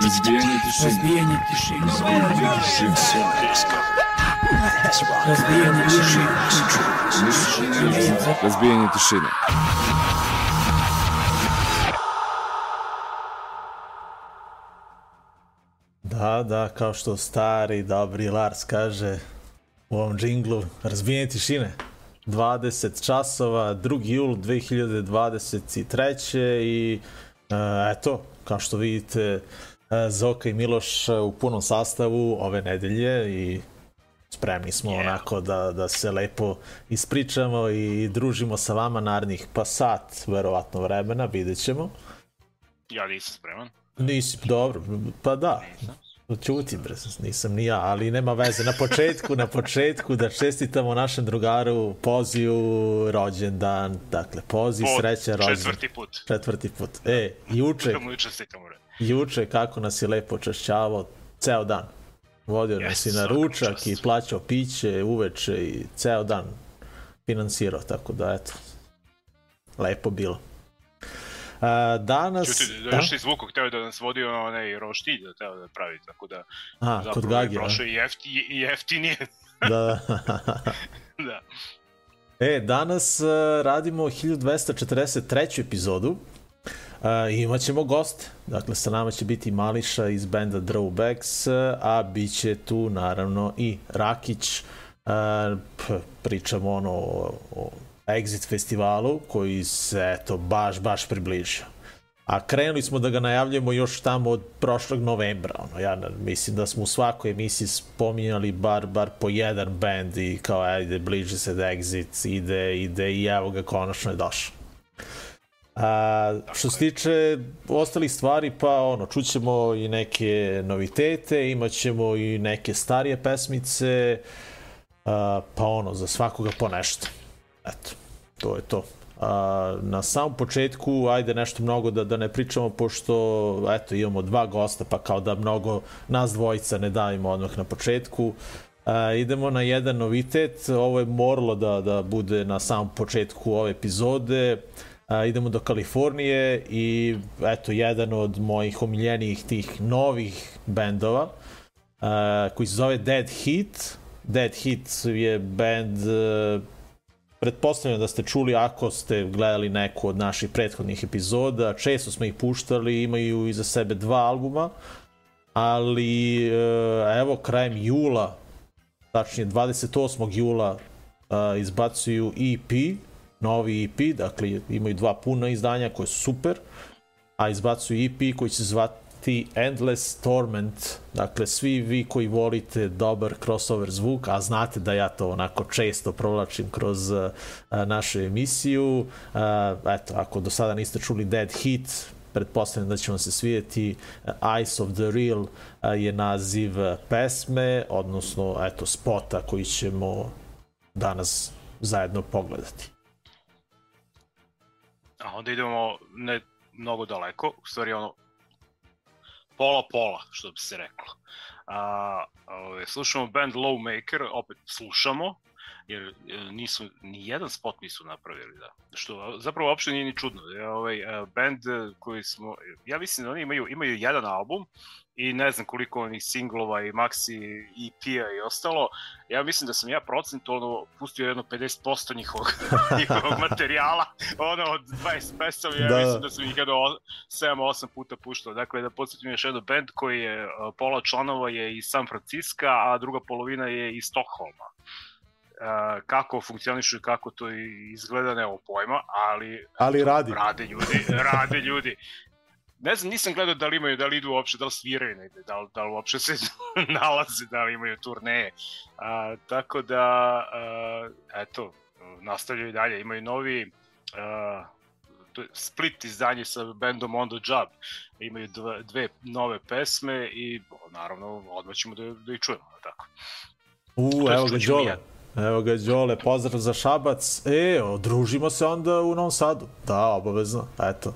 Разбиение тишины. Разбиение тишины. Разбиение тишины. Разбиение тишины. Разбиение тишины. Da, da, kao što stari, dobri Lars kaže u ovom džinglu, razbijenje tišine. 20 časova, 2. jul 2023. I e, eto, kao što vidite, Zoka i Miloš u punom sastavu ove nedelje i spremni smo yeah. onako da, da se lepo ispričamo i družimo sa vama narednih pa sat, verovatno vremena, vidjet ćemo. Ja nisam spreman. Nisi, dobro, pa da. Nisam. Ćuti, bre, nisam ni ja, ali nema veze. Na početku, na početku da čestitamo našem drugaru Poziju rođendan, dakle, Pozi, Po sreća, rođendan. Četvrti put. Četvrti put. E, juče, Da bre. juče kako nas je lepo češćavao, ceo dan. Vodio nas i na ručak i plaćao piće uveče i ceo dan finansirao, tako da eto, lepo bilo. A, danas... Čuti, da još iz Vukog hteo da nas vodi ono onaj roštilj da teo da pravi, tako da A, kod je Gagi, a? prošao i, jefti, i jeftinije. Da. da. E, danas uh, radimo 1243. epizodu. Uh, imaćemo goste. Dakle, sa nama će biti Mališa iz benda Drawbacks, a bit će tu naravno i Rakić. Uh, pričamo ono o, o Exit festivalu koji se eto baš, baš približio. A krenuli smo da ga najavljamo još tamo od prošlog novembra. Ono, ja mislim da smo u svakoj emisiji spominjali bar, bar po jedan band i kao ajde, bliže se da Exit ide, ide i evo ga konačno je došao. A, što se tiče ostalih stvari, pa ono, čućemo i neke novitete, imaćemo i neke starije pesmice, a, pa ono, za svakoga po nešto. Eto, to je to. A, na samom početku, ajde nešto mnogo da, da ne pričamo, pošto eto, imamo dva gosta, pa kao da mnogo nas dvojica ne davimo odmah na početku. A, idemo na jedan novitet, ovo je moralo da, da bude na samom početku ove epizode. A, idemo do Kalifornije i eto, jedan od mojih omiljenijih tih novih bendova, a, koji se zove Dead Heat. Dead Heat je band uh, pretpostavljam da ste čuli ako ste gledali neku od naših prethodnih epizoda, često smo ih puštali, imaju iza sebe dva albuma, ali e, evo krajem jula, tačnije 28. jula e, izbacuju EP, novi EP, dakle imaju dva puna izdanja koje su super, a izbacuju EP koji će se zvati Endless Torment. Dakle, svi vi koji volite dobar crossover zvuk, a znate da ja to onako često provlačim kroz uh, našu emisiju. Uh, eto, ako do sada niste čuli Dead Heat, pretpostavljam da će vam se svijeti Eyes of the Real je naziv pesme, odnosno eto spota koji ćemo danas zajedno pogledati. A onda idemo ne mnogo daleko, u stvari ono pola pola, što bi se reklo. A, ove, slušamo band Lowmaker, opet slušamo, jer e, nisu, ni jedan spot nisu napravili, da. Što zapravo uopšte nije ni čudno. Je ovaj e, band e, koji smo, ja mislim da oni imaju, imaju jedan album i ne znam koliko onih singlova i maxi EP-a i ostalo. Ja mislim da sam ja procentualno pustio jedno 50% njihovog, njihovog materijala, ono od 20 pesama, ja Da. mislim da sam ih jedno 7-8 puta puštao. Dakle, da podsjetim još jedan band koji je, e, pola članova je iz San Francisco, a druga polovina je iz Stockholma. Uh, kako funkcionišu i kako to izgleda, nemamo pojma, ali Ali radi. rade ljudi, rade ljudi. Ne znam, nisam gledao da li imaju, da li idu uopšte, da li sviraju negde, da li, da li uopšte se nalaze, da li imaju turneje. A, tako da, a, eto, nastavljaju dalje, imaju novi a, split izdanje sa bandom On The Job. Imaju dve, dve nove pesme i naravno odmah ćemo da, da ih čujemo, tako. U, evo ga ja. Evo ga Đole, pozdrav za Šabac. E, družimo se onda u Novom Sadu. Da, obavezno, eto.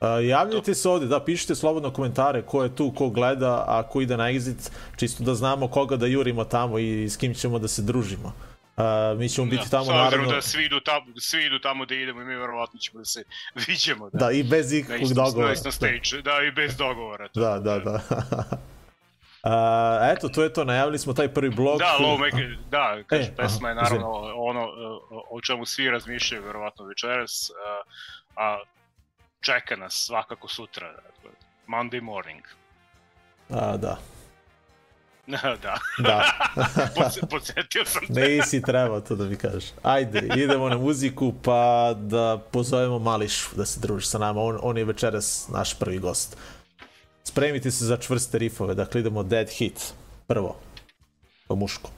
Uh, javljajte se ovde, da, pišite slobodno komentare ko je tu, ko gleda, a ko ide na exit, čisto da znamo koga da jurimo tamo i s kim ćemo da se družimo. Uh, mi ćemo biti Da, tamo s obzirom naravno... da svi idu, tamo, svi idu tamo da idemo i mi verovatno ćemo da se viđemo. Da, Da, i bez ikakvog dogovora. na istom stage, da. i bez dogovora. to. Da, da, da. Uh, eto, to je to, najavili smo taj prvi blog. Da, Low Maker, da, kaže, E, pesma je aha, naravno ono o- o čemu svi razmišljaju verovatno večeras, a, a čeka nas svakako sutra, dakle, Monday morning. A, da, da, da. Podsjetio sam te. Nisi trebao to da mi kažeš. Ajde, idemo na muziku pa da pozovemo Mališu da se druži sa nama. On, on je večeras naš prvi gost. Spremite se za čvrste rifove, dakle idemo Dead Hit. Prvo, po muško.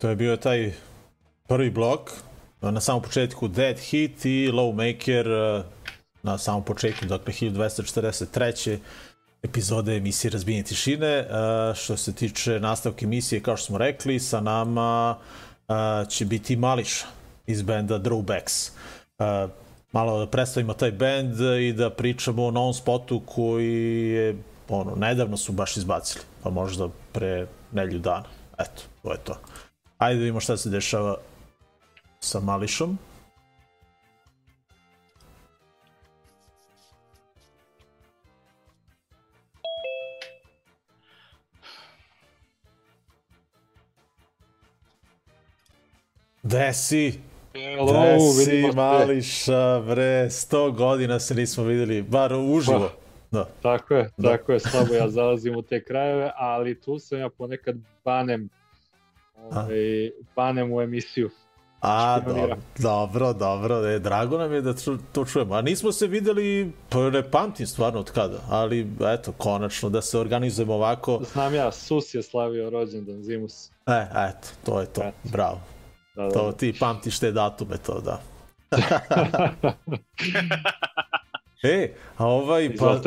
To je bio taj prvi blok. Na samom početku Dead Hit i Lowmaker eh, na samom početku, dakle 1243. epizode emisije Razbijenje tišine. Eh, Što se tiče nastavke emisije, kao što smo rekli, sa nama eh, će biti Mališa iz benda Drawbacks. Malo da predstavimo taj bend i da pričamo o novom spotu koji je ono, nedavno su baš izbacili, pa možda pre nelju dana. Eto, to je to. Ajde da vidimo šta se dešava sa Mališom. Gde si? Hello, Gde si, vidimo se. Mališa, bre, 100 godina se nismo videli, bar uživo. Da. Tako je, Da. tako je, slabo ja zalazim u te krajeve, ali tu sam ja ponekad banem, ovaj, banem u emisiju. A, dobro, dobro, dobro, e, drago nam je da to čujemo. A nismo se videli, pa ne pamtim stvarno od kada, ali eto, konačno da se organizujemo ovako. Znam ja, Sus je slavio rođendan, Zimus. E, eto, to je to, Eto. bravo. Da, da. To ti pamtiš te datume, to da. E, a ovaj, pa,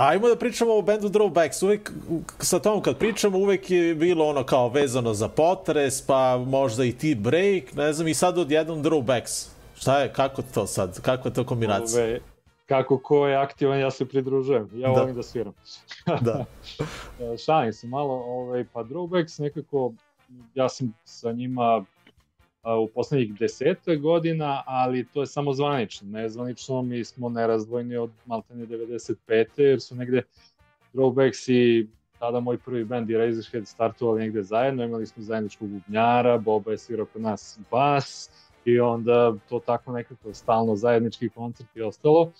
ajmo da pričamo o bendu Drawbacks. Uvek, sa tom kad pričamo, uvek je bilo ono kao vezano za potres, pa možda i ti break, ne znam, i sad odjednom Drawbacks. Šta je, kako to sad, kako je to kombinacija? Ove, kako ko je aktivan, ja se pridružujem. Ja Da. volim da sviram. Da. Šalim se malo, ovaj, pa Drawbacks nekako, ja sam sa njima u poslednjih deseta godina, ali to je samo zvanično. Nezvanično mi smo nerazdvojni od maltene 95. jer su negde Drawbacks i tada moj prvi band i Razorhead startovali negde zajedno, imali smo zajedničkog bubnjara, Boba je svirao kod nas bas i onda to tako nekako stalno zajednički koncert i ostalo.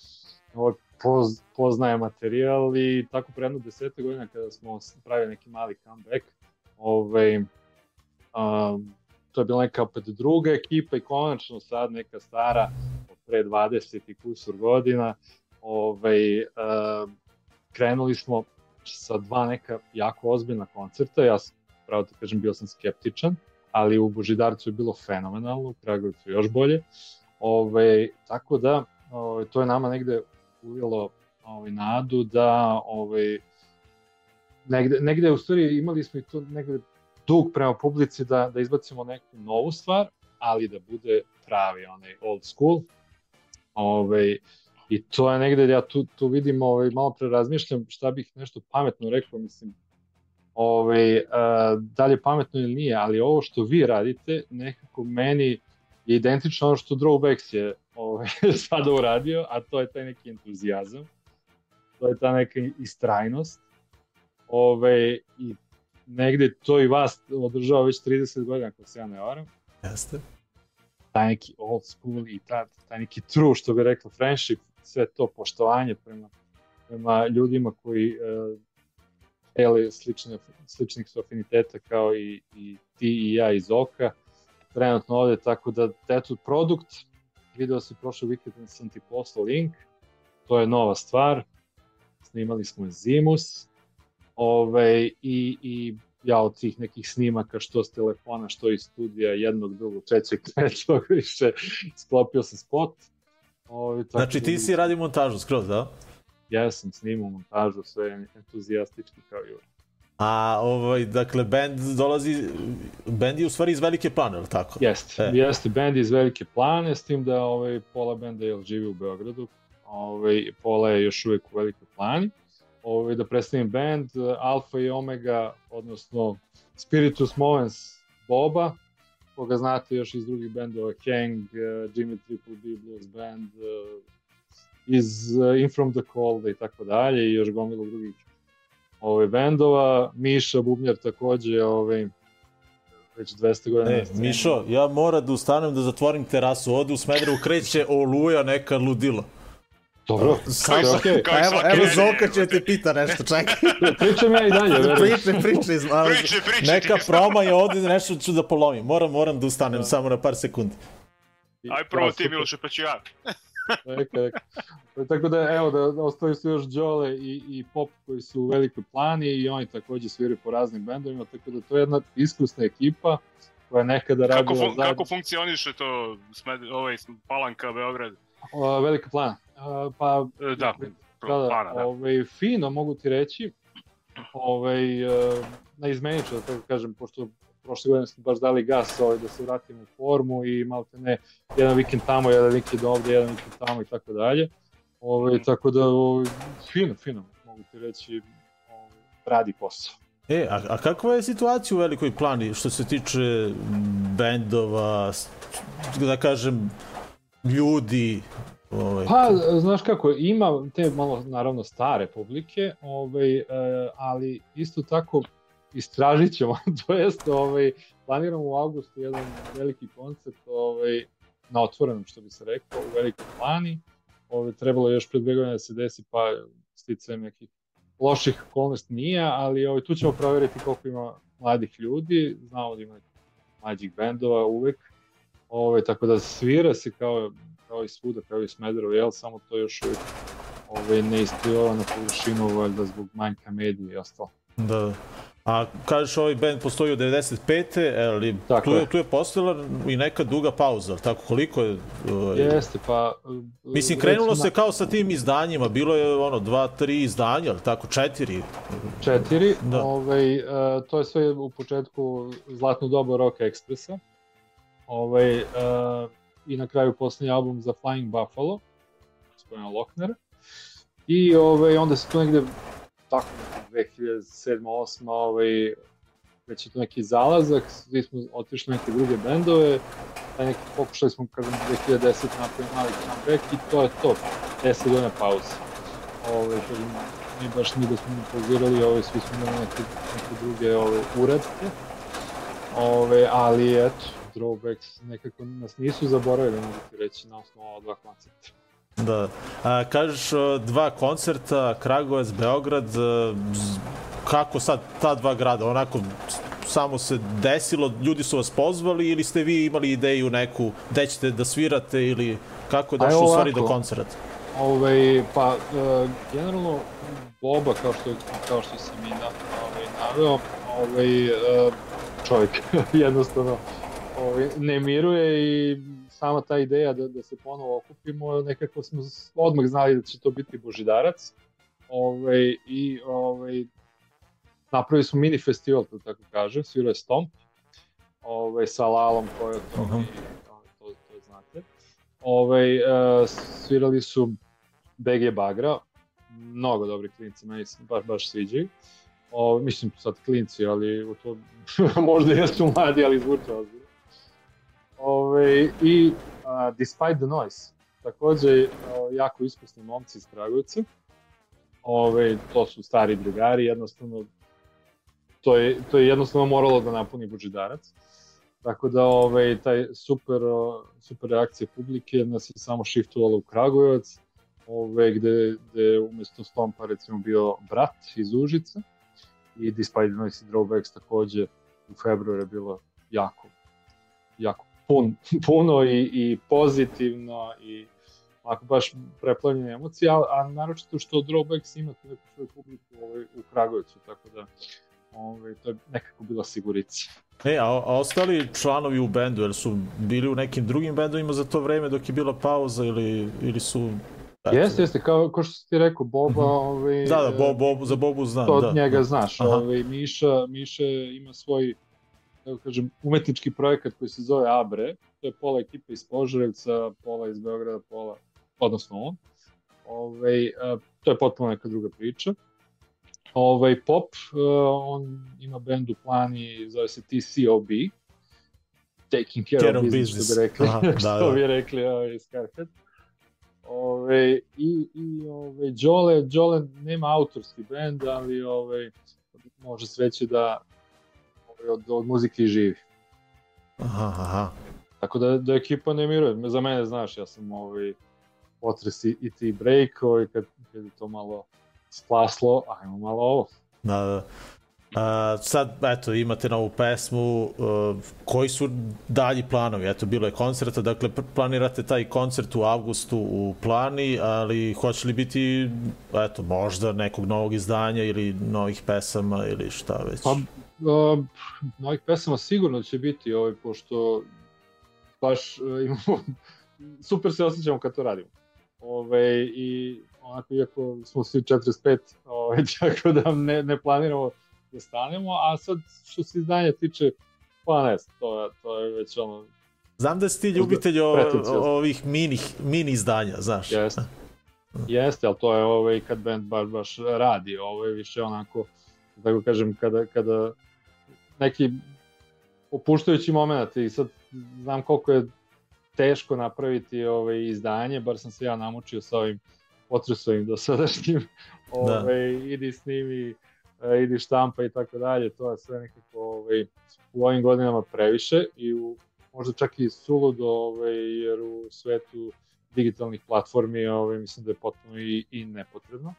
Ovaj, poz, poznaje materijal i tako pre jedno desete godina kada smo pravili neki mali comeback, ovaj, a, to je bila neka opet druga ekipa i konačno sad neka stara od pre 20 i kusur godina ovaj, a, krenuli smo sa dva neka jako ozbiljna koncerta, ja sam, pravo da kažem, bio sam skeptičan, ali u Božidarcu je bilo fenomenalno, u Kragujevcu još bolje, ovaj, tako da ovaj, to je nama negde ulilo ovaj, nadu da ovaj, negde, negde u stvari imali smo i to negde dug prema publici da, da izbacimo neku novu stvar, ali da bude pravi onaj old school. Ovaj, I to je negde, ja tu, tu vidim, ovaj, malo pre razmišljam šta bih nešto pametno rekao, mislim, ovaj, a, da li je pametno ili nije, ali ovo što vi radite, nekako meni je identično ono što Drawbacks je ovaj, sada uradio, a to je taj neki entuzijazam, to je ta neka istrajnost, ovaj, i negde to i vas održava već 30 godina, ako se ja ne varam, Jeste. taj neki old school i ta, taj neki true, što bi rekla, friendship, sve to poštovanje prema, prema ljudima koji uh, dele slične, sličnih su afiniteta kao i, i ti i ja iz Oka, trenutno ovde, tako da, eto, produkt, video si prošle vikend, sam ti poslao link, to je nova stvar, snimali smo Zimus, Ove, i, i ja od tih nekih snimaka što s telefona, što iz studija, jednog, drugog, trećeg, trećeg, više sklopio sam spot. Ovaj, tako Znači da ti si radi montažu skroz, da? Ja sam snimao montažu, sve entuzijastički kao i uvijek. A ovaj, dakle, band dolazi, band je u stvari iz Velike plane, ali tako? Jeste, E. jeste band iz Velike Plane, s tim da ovaj, pola benda jel, živi u Beogradu, ovaj, pola je još uvijek u Velikoj Plani. Ovaj, da predstavim band, Alfa i Omega, odnosno Spiritus Movens Boba, koga znate još iz drugih bendova, Hang, eh, Jimmy Triple B Blues Band, eh, iz eh, In From The Cold i tako dalje i još gomilu drugih ovaj, bendova. Miša Bubnjar takođe, ovaj, već 200 godina. E. Mišo, ja moram da ustanem da zatvorim terasu, ovde u Smederevu kreće oluja neka ludilo. Dobro, sve okej. Kao i evo, evo Zoka će te pita nešto, čekaj. Pričam ja i dalje, verujem. priče, priče, iz, ali, Priče, priče, neka proma je ovde, nešto ću da polomim. Moram, moram da ustanem samo na par sekundi. Aj prvo Da, ti. Miloše, pa ću ja. Neka, neka. Tako da, evo, da, da ostaju su još Đole i, i Pop koji su u Velikoj plani i oni takođe sviraju po raznim bendovima, tako da to je jedna iskusna ekipa koja je nekada Kako, radila fun, zajedno. kako funkcioniše to smed, ovaj, Palanka, Beograd? O, Velika plana. Pa, E, Da, da, da, plana, da. Ovaj, fino mogu ti reći, ovaj, e, na izmenično, da tako kažem, pošto prošle godine smo baš dali gas ovaj, da se vratimo u formu i malo te ne, jedan vikend tamo, jedan vikend ovde, jedan vikend tamo i tako dalje. Ovaj, tako da, ovaj, fino, fino, mogu ti reći, ovaj, radi posao. E, a, a kakva je situacija u Velikoj plani što se tiče bendova, da kažem, ljudi? Ovaj, Pa, znaš kako, ima te malo, naravno, stare publike, ovaj, e, ali isto tako istražit ćemo, to jest, ovaj, planiramo u avgustu jedan veliki koncert ovaj, na otvorenom, što bi se rekao, u velikoj plani. Ovaj, trebalo je još pred dve godine da se desi, pa sticajem nekih loših okolnosti nije, ali ovaj, tu ćemo proveriti koliko ima mladih ljudi, znamo da ima mlađih bendova uvek, ovaj, tako da svira se kao kao i svuda, kao i Smederevo, jel, samo to još uvijek ovaj, ne isplivava na površinu, valjda zbog manjka medija i ostalo. Da. A kažeš ovaj band postoji od 95. Ali Tako tu, je, tu je postojala i neka duga pauza, tako koliko je? Ovaj, Jeste, pa... Mislim, krenulo se kao sa tim izdanjima, bilo je ono, dva, tri izdanja, ali tako, četiri. Četiri, Da. ovaj, e, to je sve u početku zlatno doba Rock Expressa. Ovaj, e, I na kraju poslednji album za Flying Buffalo, gospodina Locknera. I ovaj, onda se tu negde, tako, 2007-2008, ovaj, već je to neki zalazak, svi smo otišli neke druge bendove, taj neki pokušali smo, kažem, 2010 napraviti mali comeback i to je to, 10 godina pauze. Ove, kažem, mi baš ni da smo pauzirali, ove, svi smo imali neke, neke druge ove, uredke, ove, ali eto, Drawbacks nekako nas nisu zaboravili, mogu ti reći, na osnovu ova dva koncepta. Da. A, kažeš dva koncerta, Kragovac, Beograd, z- kako sad ta dva grada, onako samo se desilo, ljudi su vas pozvali ili ste vi imali ideju neku gde ćete da svirate ili kako je došlo u stvari do koncerta? Ove, pa, e, generalno, Boba, kao što, kao što sam i na, ovaj, naveo, ovaj, e, čovjek jednostavno ovaj, ne miruje i sama ta ideja da, da se ponovo okupimo, nekako smo odmah znali da će to biti Božidarac. Ovaj, I ovaj, napravili smo mini festival, da tako kažem, svirao je Stomp, ovaj, sa Lalom, Kojotom Mhm. i to, to, to znate. Ovaj, e, svirali su BG Bagra, mnogo dobri klinci, meni se baš, baš sviđaju. O, mislim sad klinci, ali u to možda jesu mladi, ali zvuče ozbiljno. Ove, I a, Despite the Noise, takođe o, jako iskusni momci iz Kragujevca. Ove, to su stari drugari, jednostavno to je, to je jednostavno moralo da napuni Božidarac. Tako da ovaj, taj super, super reakcija publike nas je samo shiftovala u Kragujevac, ove, gde, gde umesto Stompa recimo bio brat iz Užica i Despite the Noise i Drawbacks takođe u februaru je bilo jako, jako pun, puno i, i pozitivno i onako baš preplavljene emocije, a, a naročito što Drawbacks ima tu neku svoju publiku ovaj, u Kragujevcu, tako da ovaj, to je nekako bila sigurica. E, a, a ostali članovi u bendu, jel su bili u nekim drugim bendovima za to vreme dok je bila pauza ili, ili su... Jeste, jeste, kao, kao što si ti rekao, Boba, ovaj, Da, da, Bob, Bob, za Bobu znam, to od da. njega znaš. Aha. Ovaj, Miša, Miša ima svoj kako kažem, umetnički projekat koji se zove Abre. To je pola ekipe iz Požarevca, pola iz Beograda, pola, odnosno on. Ovaj, a, to je potpuno neka druga priča. Ovaj, pop, uh, on ima bend u plani, zove se TCOB, Taking Care, Care of of Business, Business. što bi rekli, Aha, da, što da. bi rekli ovaj, Scarhead. Ove, i, i ove, Đole, Đole nema autorski bend, ali ove, može sveće da ove, od, od muzike i živi. Aha, aha. Tako da, da ekipa ne miruje. Za mene, znaš, ja sam ovaj, potres i, i ti break, ovaj, kad, kad je to malo splaslo, ajmo malo ovo. Da, da. A, sad, eto, imate novu pesmu, uh, koji su dalji planovi? Eto, bilo je koncerta, dakle, planirate taj koncert u avgustu u plani, ali hoće li biti, eto, možda nekog novog izdanja ili novih pesama ili šta već? Pa, uh, novih pesama sigurno će biti, ovaj, pošto baš uh, imamo, super se osjećamo kad to radimo. Ove, I onako, iako smo svi 45, ovaj, tako da ne, ne planiramo da stanemo, a sad što se izdanja tiče, pa ne to, to je već ono, Znam da si ti ljubitelj o, ovih mini, mini izdanja, znaš. Jeste. Jeste, ali to je ovaj, kad band baš, baš radi, ovo je više onako, da tako kažem, kada, kada neki opuštajući moment i sad znam koliko je teško napraviti ovaj, izdanje, bar sam se ja namučio sa ovim potresovim dosadašnjim, ovaj, idi snimi, e, idi štampa i tako dalje, to je sve nekako ovaj, u ovim godinama previše i u, možda čak i suludo, ovaj, jer u svetu digitalnih platformi ovaj, mislim da je potpuno i, i nepotrebno.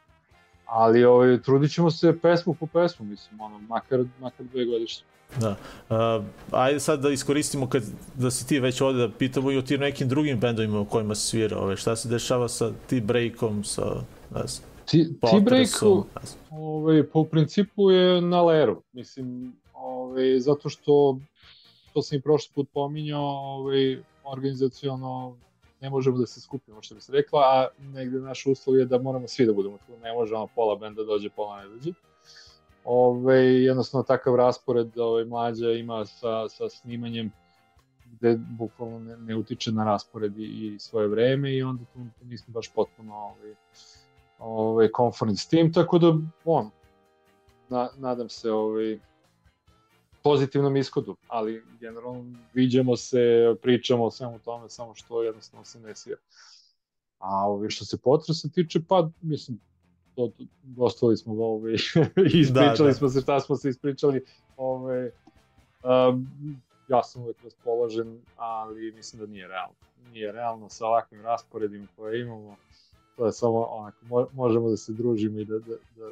Ali ovaj, trudit ćemo se pesmu po pesmu, mislim, ono, makar, makar dve godišnje. Da. Uh, ajde sad da iskoristimo kad, da si ti već ovde da pitamo i o tim nekim drugim bendovima u kojima si svira. Ove, šta se dešava sa ti breakom, sa ne znam, Ti, ti potresom, breaku, ne znam. ovaj, po principu je na leru. Mislim, ovaj, zato što, to sam i prošli put pominjao, ovaj, organizaciono ne možemo da se skupimo, što bi se rekla, a negde naš uslov je da moramo svi da budemo tu, ne može ono pola benda dođe, pola ne dođe. Ove, jednostavno takav raspored ovaj, mlađa ima sa, sa snimanjem gde bukvalno ne, ne utiče na raspored i, i svoje vreme i onda tu, tu nismo baš potpuno ovaj, ovaj, konforni s tim, tako da on, na, nadam se ovaj, pozitivnom ishodu, ali generalno viđamo se, pričamo o svemu tome, samo što jednostavno se ne svira. A ovaj, što se potresa tiče, pa mislim, to, to, dostali smo ga, ovaj, ispričali Da, da. smo se šta smo se ispričali, ovaj, um, ja sam uvek raspoložen, ali mislim da nije realno. Nije realno sa ovakvim rasporedima koje imamo, to je samo onako, mo, možemo da se družimo i da, da, da,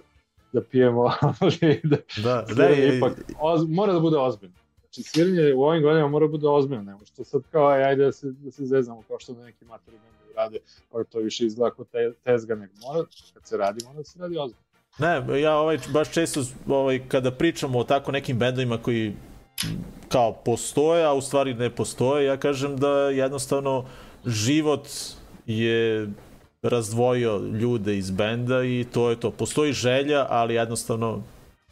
da pijemo, ali da, Da, da, je, ipak oz, mora da bude ozbiljno. Znači, sviranje u ovim godinama mora da bude ozbiljno, nema što sad kao, aj, ajde da se, da se zezamo kao što neki materi bendovi rade, pa to više izgleda kao te, tezga, nego mora, kad se radi, mora da se radi ozbiljno. Ne, ja ovaj, baš često ovaj, kada pričamo o tako nekim bendovima koji kao postoje, a u stvari ne postoje, ja kažem da jednostavno život je razdvojio ljude iz benda i to je to. Postoji želja, ali jednostavno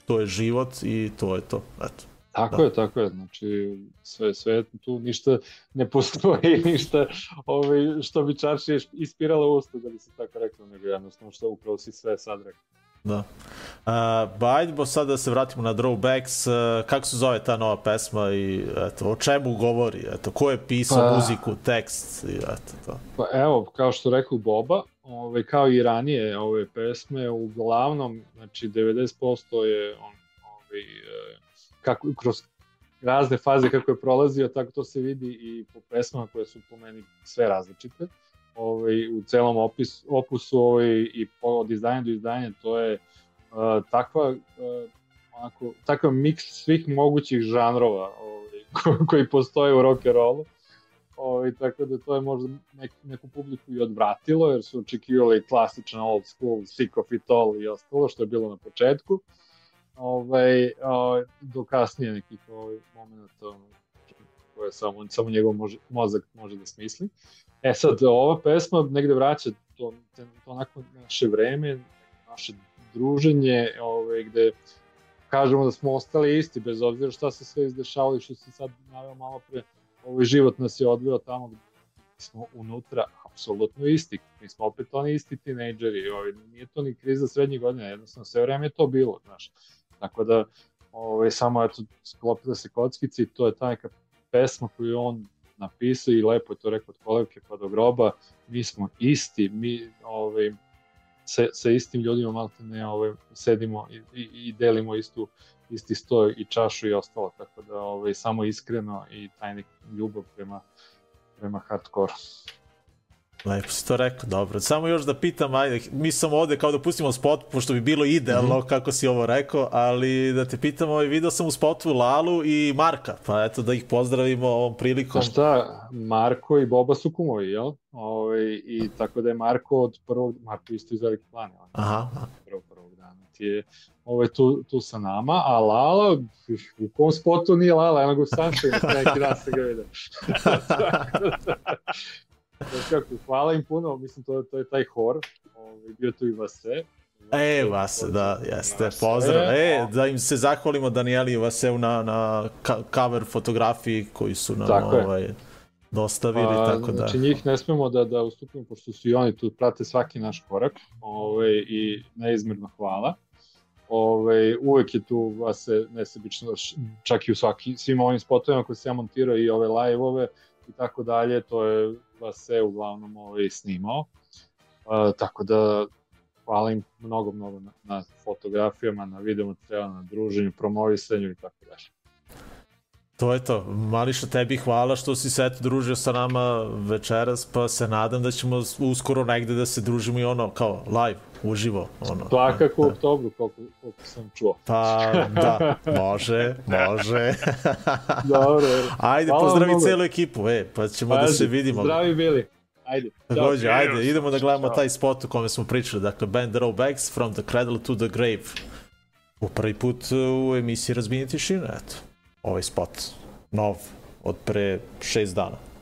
to je život i to je to. Eto. Tako Da. je, tako je, znači sve, sve tu ništa ne postoji, ništa ovaj, što bi čaršije ispirala usta, da bi se tako reklo, nego jednostavno što upravo si sve sad rekao. Da. Uh, ba, ajde bo sad da se vratimo na Drawbacks. Uh, kako se zove ta nova pesma i eto, o čemu govori? Eto, ko je pisao Pa- muziku, tekst i eto to. Pa evo, kao što rekao Boba, ovaj, kao i ranije ove pesme, uglavnom, znači 90% je on, ovaj, e, kako, kroz razne faze kako je prolazio, tako to se vidi i po pesmama koje su po meni sve različite. Ovaj, u celom opis, opusu ovaj, i po, od izdanja do izdanja to je uh, takva uh, onako, takav miks svih mogućih žanrova ovaj, ko, koji postoje u rock and rollu Ovaj, tako da to je možda nek, neku publiku i odvratilo, jer su očekivali klasičan old school, sick of it all i ostalo, što je bilo na početku. ovaj, o, do kasnije nekih ovaj, momenta koje samo, samo njegov mozak može da smisli. E sad, ova pesma negde vraća to, to onako naše vreme, naše druženje, ovaj, gde kažemo da smo ostali isti, bez obzira šta se sve izdešavalo i što se sad naveo malo pre, ovaj život nas je odveo tamo gde smo unutra apsolutno isti. Mi smo opet oni isti tinejdžeri, ovaj, nije to ni kriza srednjih godina, jednostavno sve vreme je to bilo, znaš. Tako da, ovaj, samo eto, sklopila se kockici i to je ta neka pesma koju on napisao i lepo je to rekao od kolevke pa do groba, mi smo isti, mi ovaj, sa, sa istim ljudima malo ne ovaj, sedimo i, i, i delimo istu, isti sto i čašu i ostalo, tako da ovaj, samo iskreno i taj neki ljubav prema, prema hardcore. Lepo si to rekao, dobro. Samo još da pitam, ajde, mi sam ovde kao da pustimo spot, pošto bi bilo idealno, mm -hmm. kako si ovo rekao, ali da te pitam, ovaj, video sam u spotu Lalu i Marka, pa eto da ih pozdravimo ovom prilikom. Pa šta, Marko i Boba su kumovi, jel? Ove, ovaj, I tako da je Marko od prvog, Marko isto iz Velike plane, on aha, aha. prvog, prvog dana ti je ovaj, tu, tu sa nama, a Lala, u kom spotu nije Lala, ga u Sunshine, neki dan se ga vidio. kako, hvala im puno, mislim to, to je taj hor, ovaj, bio tu i Vase. E, Vase, da, jeste, pozdrav. E, da im se zahvalimo Danijeli i Vaseu na, na cover fotografiji koji su nam tako ovaj, je. dostavili, A, tako da... Znači njih ne smemo da, da ustupimo, pošto su i oni tu prate svaki naš korak ovaj, i neizmjerno hvala. Ove, uvek je tu Vase nesebično, čak i u svaki, svim ovim spotovima koje se ja montirao i ove live-ove i tako dalje, to je se uglavnom ovaj, snimao. Uh, tako da hvala im mnogo, mnogo na, na fotografijama, na video materijalu, na druženju, promovisanju i tako dalje. To je to. Mališa, tebi hvala što si se eto družio sa nama večeras, pa se nadam da ćemo uskoro negde da se družimo i ono, kao live, uživo. Ono, Svakako da. u oktobru, koliko, koliko sam čuo. Pa, da, može, može. Dobro. Ajde, hvala pozdravi celu ekipu, e, pa ćemo pa, da se vidimo. Zdravi bili. Ajde. Takođe, ajde, idemo da gledamo taj spot u kome smo pričali, dakle, band Throwbacks, From the Cradle to the Grave. U prvi put u emisiji Razbijenje tišine, eto ovaj spot, nov, od pre šest dana.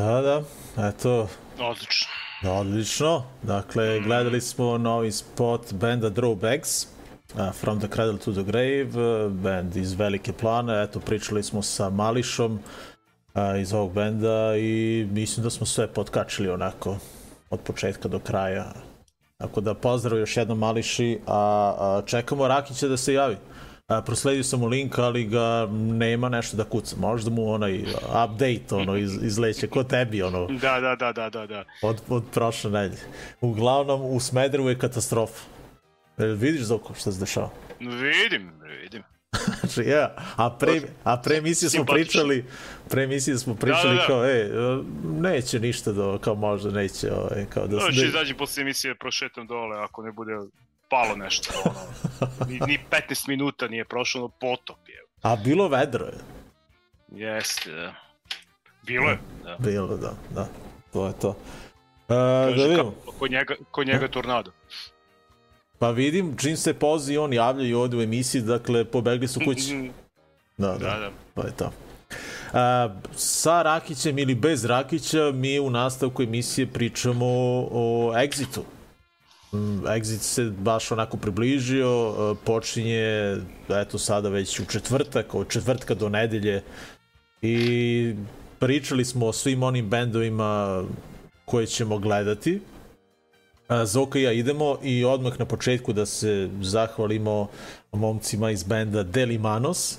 Da, da, eto, Odlično. odlično. Dakle, gledali smo novi spot benda Drawbacks, uh, From the Cradle to the Grave, uh, band iz Velike plane, eto, pričali smo sa Mališom uh, iz ovog benda i mislim da smo sve potkačili onako od početka do kraja. Tako da pozdrav još jednom Mališi, a, a čekamo Rakića da se javi. A, prosledio sam mu link, ali ga nema nešto da kuca. Možda mu onaj update ono iz, izleće, ko tebi ono Da, da, da, da, da, da. od, od prošle nedelje. Uglavnom, u Smederevu je katastrofa. E, vidiš Zoko šta se dešava? Vidim, vidim. Znači, ja, a pre, a pre emisije smo pričali, pre emisije smo pričali Da, da, da. kao, e, neće ništa da, kao možda neće, ovaj, kao da Znači, se... izađem posle emisije, prošetam dole, ako ne bude palo nešto, ono, ni, ni 15 minuta nije prošlo, ono potop je. A bilo vedro je, Jeste, da. Bilo je, da. bilo, da, da, to je to. E, da vidimo. kod njega, kod njega tornado. Pa vidim, čim se pozi on javljaju ovde u emisiji, dakle, pobegli su kući. Da, da, Da, da. to je to. A, sa Rakićem ili bez Rakića mi u nastavku emisije pričamo o, o Exitu. Mm, Exit se baš onako približio, e, počinje eto sada već u četvrtak, od četvrtka do nedelje i pričali smo o svim onim bendovima koje ćemo gledati. A, Zoka i ja idemo i odmah na početku da se zahvalimo momcima iz benda Delimanos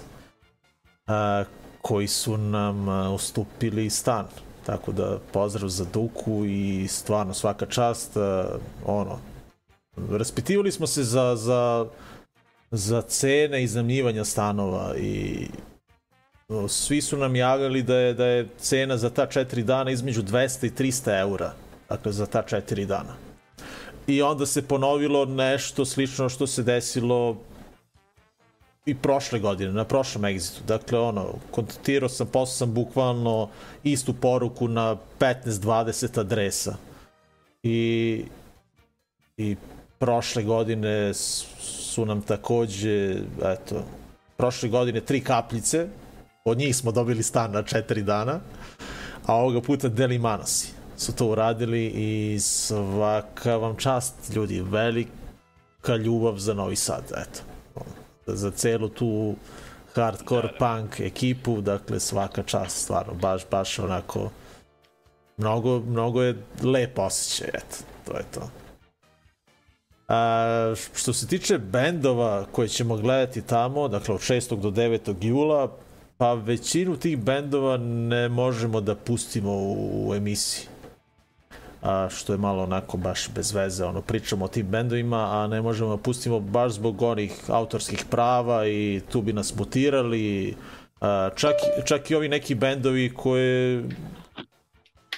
a, koji su nam ustupili stan. Tako da pozdrav za Duku i stvarno svaka čast. Ono, raspitivali smo se za, za, za cene iznajmljivanja stanova i svi su nam javljali da je, da je cena za ta četiri dana između 200 i 300 eura. Dakle, za ta četiri dana. I onda se ponovilo nešto slično što se desilo i prošle godine, na prošlom egzitu. Dakle, ono, kontaktirao sam, poslao sam bukvalno istu poruku na 15-20 adresa. I, I prošle godine su nam takođe, eto, prošle godine tri kapljice, od njih smo dobili stan na četiri dana, a ovoga puta Deli Manosi su to uradili i svaka vam čast, ljudi, velika ljubav za Novi Sad, eto za celu tu hardcore da, da. punk ekipu, dakle svaka čast, stvarno, baš, baš onako mnogo, mnogo je lep osjećaj, eto, to je to. A, što se tiče bendova koje ćemo gledati tamo, dakle od 6. do 9. jula, pa većinu tih bendova ne možemo da pustimo u, u emisiji a, što je malo onako baš bez veze, ono, pričamo o tim bendovima, a ne možemo da pustimo baš zbog onih autorskih prava i tu bi nas mutirali, a, čak, čak i ovi neki bendovi koje,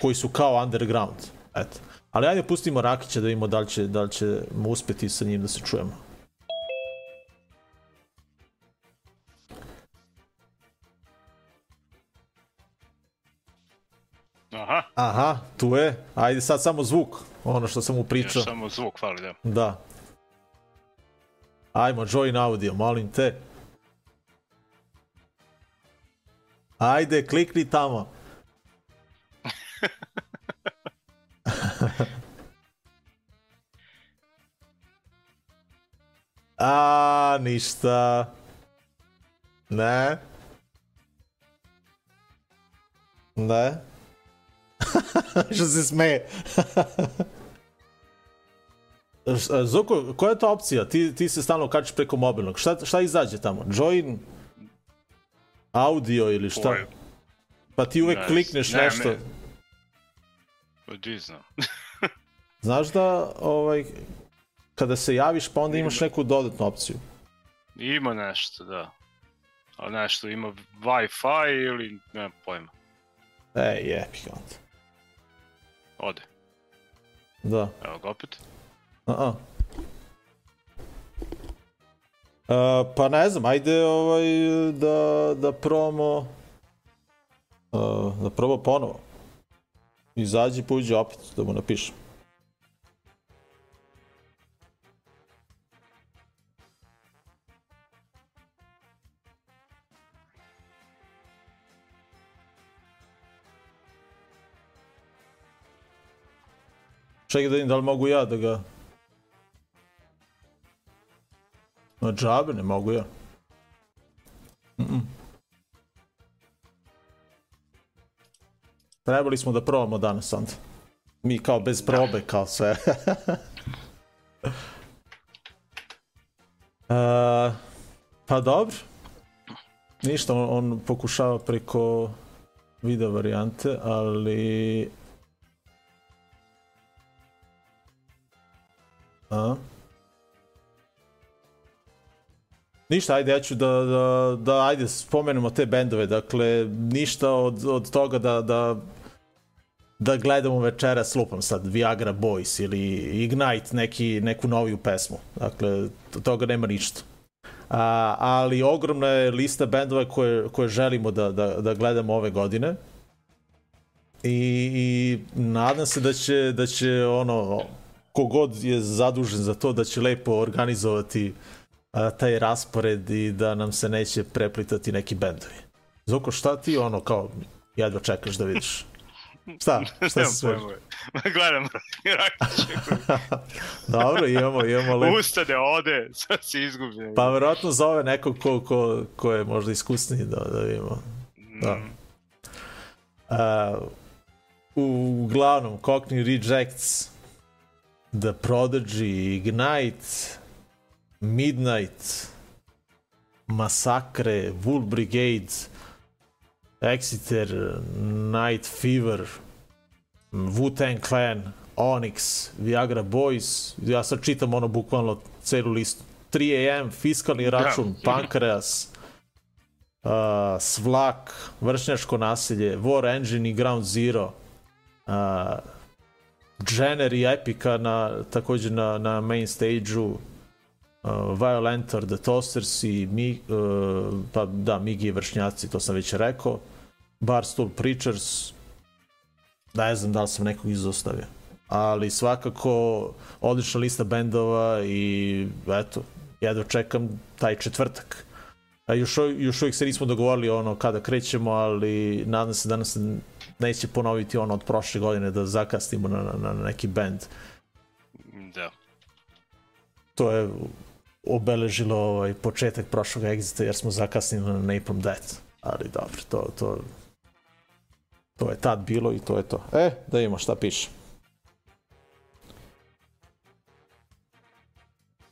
koji su kao underground, eto. Ali ajde pustimo Rakića da vidimo da li, će, da li ćemo uspeti sa njim da se čujemo. Aha, Aha, tu je. Ajde sad samo zvuk, ono što sam mu još pričao. samo zvuk fali, da. Da. Ajmo, join audio, molim te. Ajde, klikni tamo. A, ništa. Ne. Ne. Što se smeje. Zoko, koja je to opcija? Ti, ti se stalno kačiš preko mobilnog. Šta, šta izađe tamo? Join audio ili šta? Pa ti uvek Ne, klikneš ne, nešto. ne. Di znam. Znaš da ovaj, kada se javiš pa onda imaš neku dodatnu opciju. Ima nešto, da. Ali nešto, ima Wi-Fi ili nema pojma. E, jebi ga onda. Ode. Da. Evo ga opet. A-a. Uh, pa ne znam, ajde ovaj, da, da probamo uh, da probamo ponovo. Izađi, pa uđi opet, da mu napišem. Čekaj da vidim da li mogu ja da ga... Na džabe ne mogu ja. Mm-mm. Trebali smo da probamo danas onda. Mi kao bez probe, kao sve. uh, pa dobro. Ništa, on, on pokušava preko video varijante, ali... A? Ništa, ajde, ja ću da, da, da ajde, spomenemo te bendove, dakle, ništa od, od toga da, da, da gledamo večeras, lupam sad, Viagra Boys ili Ignite, neki, neku noviju pesmu, dakle, toga nema ništa. A, ali ogromna je lista bendova koje, koje želimo da, da, da gledamo ove godine i, i nadam se da će, da će ono, kogod je zadužen za to da će lepo organizovati a, taj raspored i da nam se neće preplitati neki bendovi. Zoko, šta ti ono kao jedva čekaš da vidiš? Šta? Šta se sve? pojma. Gledam Dobro, imamo, imamo lepo. ustane, ode, sad si izgubljen. Pa verovatno zove nekog ko, ko, ko je možda iskusniji da, da vidimo. Da. Uh, uglavnom, Cockney Rejects, The Prodigy, Ignite, Midnight, Massacre, Wool Brigade, Exeter, Night Fever, Wu-Tang Clan, Onyx, Viagra Boys, ja sad čitam ono bukvalno celu listu. 3AM, Fiskalni račun, Pankreas, uh, Svlak, Vršnjačko nasilje, War Engine i Ground Zero, uh, Jenner i Epica na, takođe na, na main stage-u, uh, Violentor, The Toasters i Mi, uh, pa da, Migi i Vršnjaci, to sam već rekao, Barstool Preachers, ne znam da li sam nekog izostavio. Ali svakako odlična lista bendova i eto, jedva čekam taj četvrtak. A još, još uvijek se nismo dogovorili ono kada krećemo, ali nadam se da nas neće ponoviti ono od prošle godine da zakasnimo na, na, na neki band. Da. To je obeležilo ovaj početak prošlog exita jer smo zakasnili na Napalm Death. Ali dobro, to, to, to je tad bilo i to je to. E, da imamo šta piše.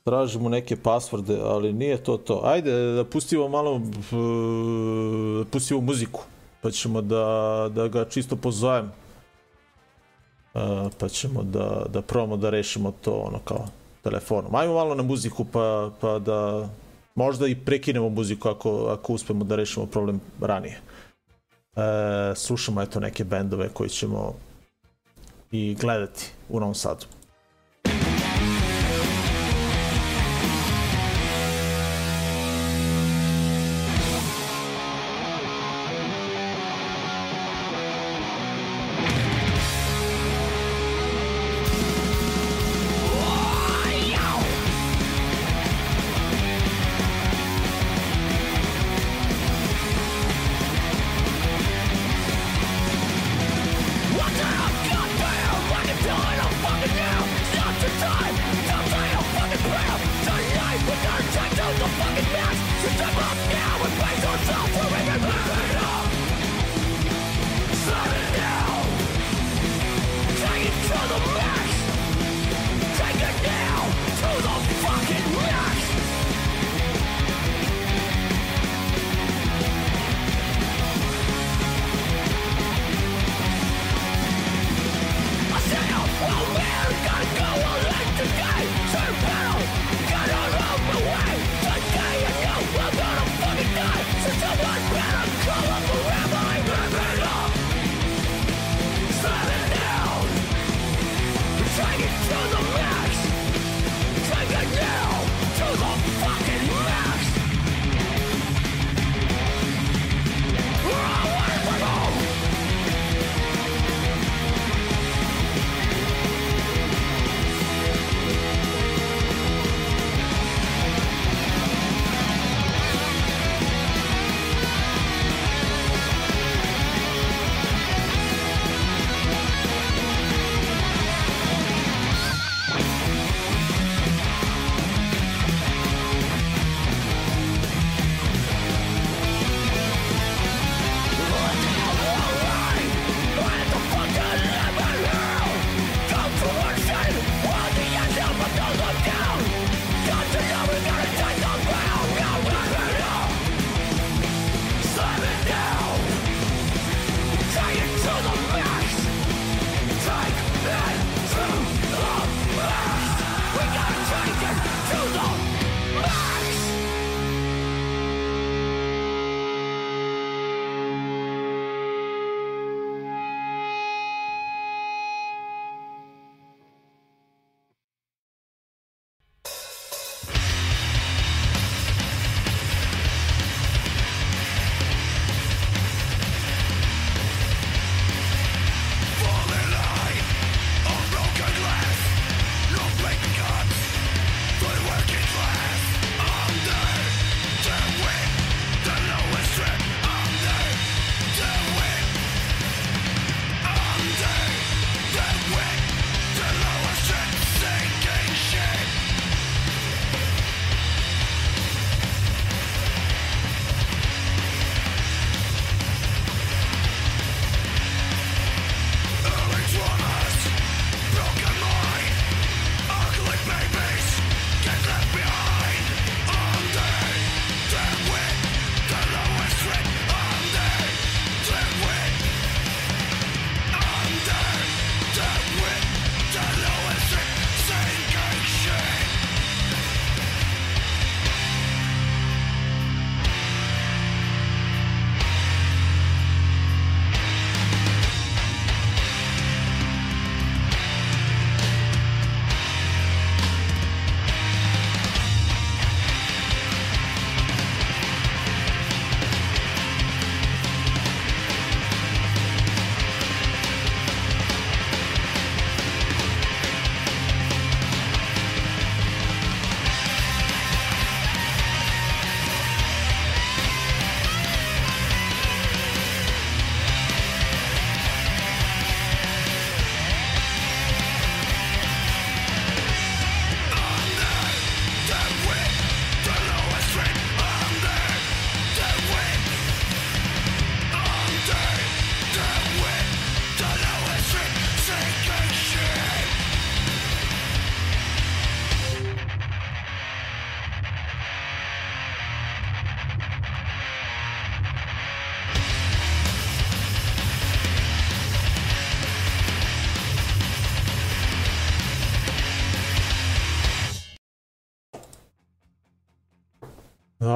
Tražimo neke pasvorde, ali nije to to. Ajde da pustimo malo, uh, pustimo muziku, pa ćemo da, da ga čisto pozovem. Uh, pa ćemo da, da probamo da rešimo to ono kao telefonom. Ajmo malo na muziku pa, pa da možda i prekinemo muziku ako, ako uspemo da rešimo problem ranije. E, slušamo eto neke bendove koji ćemo i gledati u Novom Sadu.